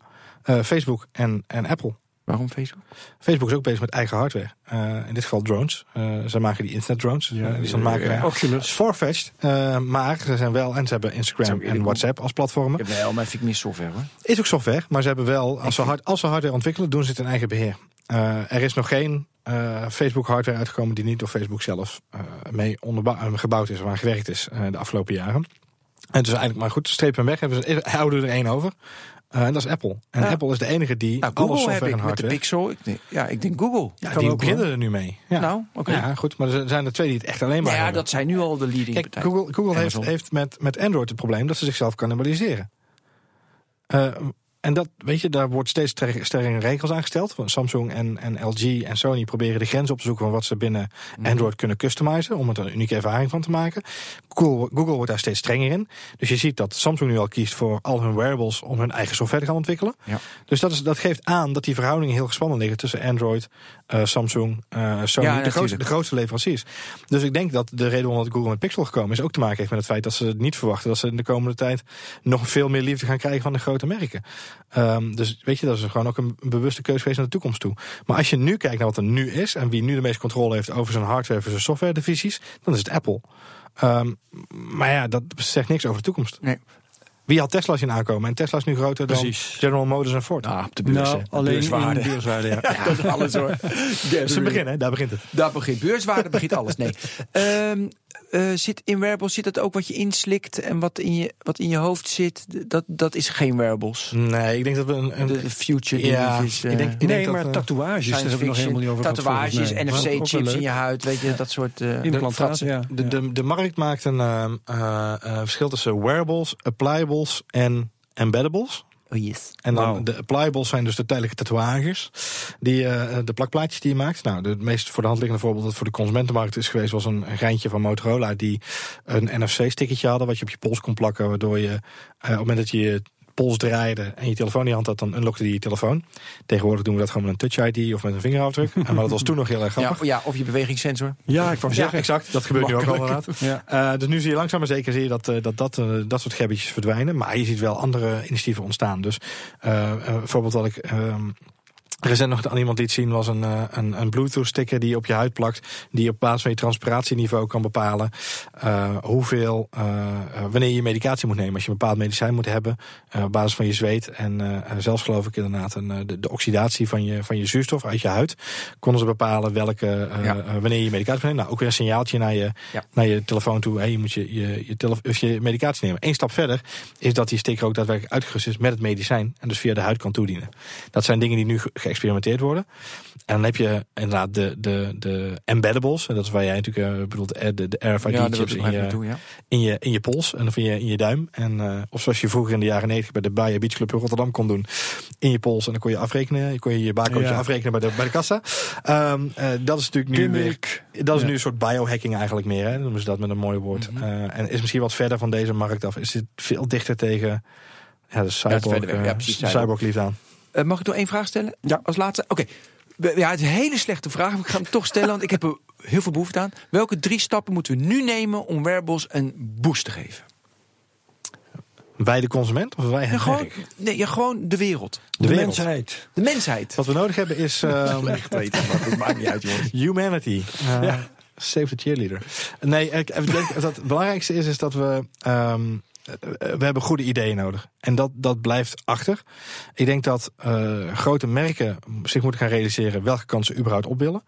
Facebook en, en Apple. Waarom Facebook? Facebook is ook bezig met eigen hardware. Eh, in dit geval drones. Eh, ze maken die internet drones. Ja, Eh, die ze het maken. eh, zijn. Oculus. Het is farfetched, eh, maar ze zijn wel en ze hebben Instagram ik en WhatsApp als platformen. Ja, wel, maar vind ik meer software hoor. Is ook software, maar ze hebben wel, als ze, hard, als ze hardware ontwikkelen, doen ze het in eigen beheer. Eh, er is nog geen eh, Facebook hardware uitgekomen die niet door Facebook zelf eh, mee eh, gebouwd is, waar gewerkt is eh, de afgelopen jaren. En dus eigenlijk, maar goed, strepen hem weg, hebben ze, houden er één over. Eh, en dat is Apple. En Ja. Apple is de enige die Nou, alle Google heb software ik en met de hardware. Pixel. Ik denk, ja, ik denk Google. Ja, Kan die ook, beginnen er nu mee. Ja. Nou, oké. ja, goed, maar er zijn er twee die het echt alleen maar Nou ja, hebben. dat zijn nu al de leading Kijk, partijen. Google, Google heeft, heeft met, met Android het probleem dat ze zichzelf cannibaliseren. Eh, en dat, weet je, daar wordt steeds stre- strengere regels aangesteld. Want Samsung en, en LG en Sony proberen de grens op te zoeken van wat ze binnen Mhm. Android kunnen customizen. Om er een unieke ervaring van te maken. Google, Google wordt daar steeds strenger in. Dus je ziet dat Samsung nu al kiest voor al hun wearables om hun eigen software te gaan ontwikkelen. Ja. Dus dat, is, dat geeft aan dat die verhoudingen heel gespannen liggen tussen Android, eh, Samsung, eh, Sony, Ja, de, grootste, de grootste leveranciers. Dus ik denk dat de reden waarom dat Google met Pixel gekomen is ook te maken heeft met het feit dat ze niet verwachten dat ze in de komende tijd nog veel meer liefde gaan krijgen van de grote merken. Ehm, dus weet je, dat is gewoon ook een bewuste keuze geweest naar de toekomst toe. Maar als je nu kijkt naar wat er nu is en wie nu de meeste controle heeft over zijn hardware versus software divisies, dan is het Apple. Ehm, maar ja, dat zegt niks over de toekomst. Nee. Wie had Tesla zien aankomen? En Tesla is nu groter Precies. dan General Motors en Ford. Nou, op de beurs. Nou, alleen beurswaarde. in beurswaarde, ja. Ja, dat is alles hoor. Dat is een begin, hè? Daar begint het. Daar begint beurswaarde, begint alles. Nee. Ehm, eh, zit in wearables zit dat ook wat je inslikt en wat in je, wat in je hoofd zit? Dat, dat is geen wearables. Nee, ik denk dat we een... een De, future Ja, dingetjes, ik eh, denk- ik Nee, maar eh, tatoeages, daar hebben we nog helemaal niet over tatoeages, NFC-chips in je huid, weet je, dat soort... eh, Implantaten, ja. De, de, de markt maakt een ehm, eh, eh, verschil tussen wearables, appliables en embeddables. Oh yes. En dan de appliables zijn dus de tijdelijke tatoeages. Die, eh, de plakplaatjes die je maakt. Nou, de meest voor de hand liggende voorbeeld dat voor de consumentenmarkt is geweest, was een geintje van Motorola. Die een NFC-stickertje hadden, wat je op je pols kon plakken. Waardoor je eh, op het moment dat je je pols draaide en je telefoon in je hand had, dan unlockte die je telefoon. Tegenwoordig doen we dat gewoon met een touch ID of met een vingerafdruk. Maar dat was toen nog heel erg Ja, grappig. ja, of je bewegingssensor. Ja, ik wou Ja, zeggen. exact. Dat gebeurt nu ook al inderdaad. Ja. Eh, dus nu zie je langzaam maar zeker zie je dat, eh, dat, dat, eh, dat soort gebbetjes verdwijnen. Maar je ziet wel andere initiatieven ontstaan. Dus bijvoorbeeld wat ik... ehm, recent nog aan iemand liet zien was een, eh, een, een Bluetooth-sticker die je op je huid plakt. Die op basis van je transpiratieniveau kan bepalen uh, hoeveel, uh, wanneer je medicatie moet nemen. Als je een bepaald medicijn moet hebben, op basis van je zweet. En zelfs geloof ik inderdaad een, de, de, oxidatie van je, van je zuurstof uit je huid. Konden ze bepalen welke, ja. wanneer je medicatie moet nemen. Nou, ook weer een signaaltje naar je, ja. naar je telefoon toe. Hey, je moet je, je, je, je medicatie nemen. Eén stap verder is dat die sticker ook daadwerkelijk uitgerust is met het medicijn. En dus via de huid kan toedienen. Dat zijn dingen die nu geëxperimenteerd worden. En dan heb je inderdaad de, de, de embeddables. En dat is waar jij natuurlijk uh, bedoelt, eh, de, de RFID-chips in, je, toe, ja. in, je, in je pols. En dan vind je in je duim. En, uh, of zoals je vroeger in de jaren 90 bij de Bayer Beach Club in Rotterdam kon doen. In je pols. En dan kon je afrekenen. Je kon je je barcode ja. afrekenen bij de, bij de kassa. Um, uh, dat is natuurlijk nu weer, Dat is nu een soort biohacking eigenlijk meer. Hè. Noemen ze dat met een mooi woord. Mm -hmm. en is misschien wat verder van deze markt af. Is het veel dichter tegen ja, de cyborg, ja, ja, cyborg liefde aan. Uh, mag ik nog één vraag stellen? Ja. Als laatste? Oké. Okay. Ja, het is een hele slechte vraag, maar ik ga hem toch stellen, want ik heb er heel veel behoefte aan. Welke drie stappen moeten we nu nemen om wearables een boost te geven? Wij de consument of wij het gewoon, Nee, ja, gewoon de wereld. De, de mensheid. De mensheid. Wat we nodig hebben is... Uh, dat maakt niet uit, jongens. Humanity. Uh, ja. Save the cheerleader. Nee, ik, ik denk dat het belangrijkste is, is dat we... Um, we hebben goede ideeën nodig. En dat, dat blijft achter. Ik denk dat uh, grote merken zich moeten gaan realiseren welke kansen ze überhaupt op willen.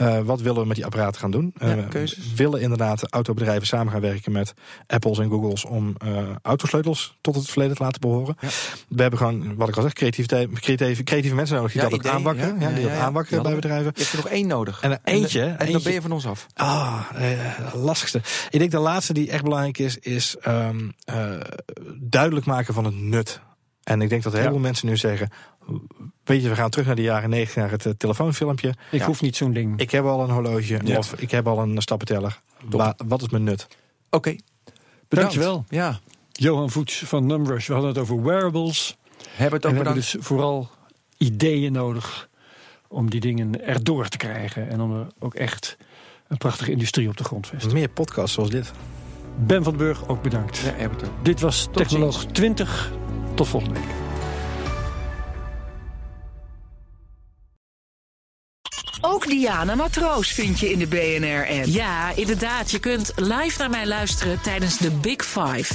Uh, wat willen we met die apparaten gaan doen? Ja, uh, willen inderdaad autobedrijven samen gaan werken met Apples en Googles om autosleutels tot het verleden te laten behoren. Ja. We hebben gewoon, wat ik al zeg, creatieve, creatieve, creatieve mensen nodig die ja, dat ook aanwakkeren. Ja, die dat aanwakkeren bij bedrijven. Je hebt er nog één nodig. En eentje. En, en dan ben je van ons af. Ah, lastigste. Ik denk de laatste die echt belangrijk is, is um, duidelijk maken van het nut. En ik denk dat heel veel mensen nu zeggen: Weet je, we gaan terug naar de jaren 90, naar het uh, telefoonfilmpje. Ik hoef niet zo'n ding. Ik heb al een horloge ja. of ik heb al een stappenteller. Wat is mijn nut? Oké, okay. Dankjewel. Ja. Johan Voets van Numrush. We hadden het over wearables. Hebben het ook en we hebben dus vooral ideeën nodig om die dingen erdoor te krijgen. En om er ook echt een prachtige industrie op de grond te vestigen. Meer podcasts zoals dit. Ben van den Burg, ook bedankt. Ja, Dit was Tot Technoloog ziens. 20. Tot volgende week. Ook Diana Matroos vind je in de BNR-app. Ja, inderdaad. Je kunt live naar mij luisteren tijdens de Big Five.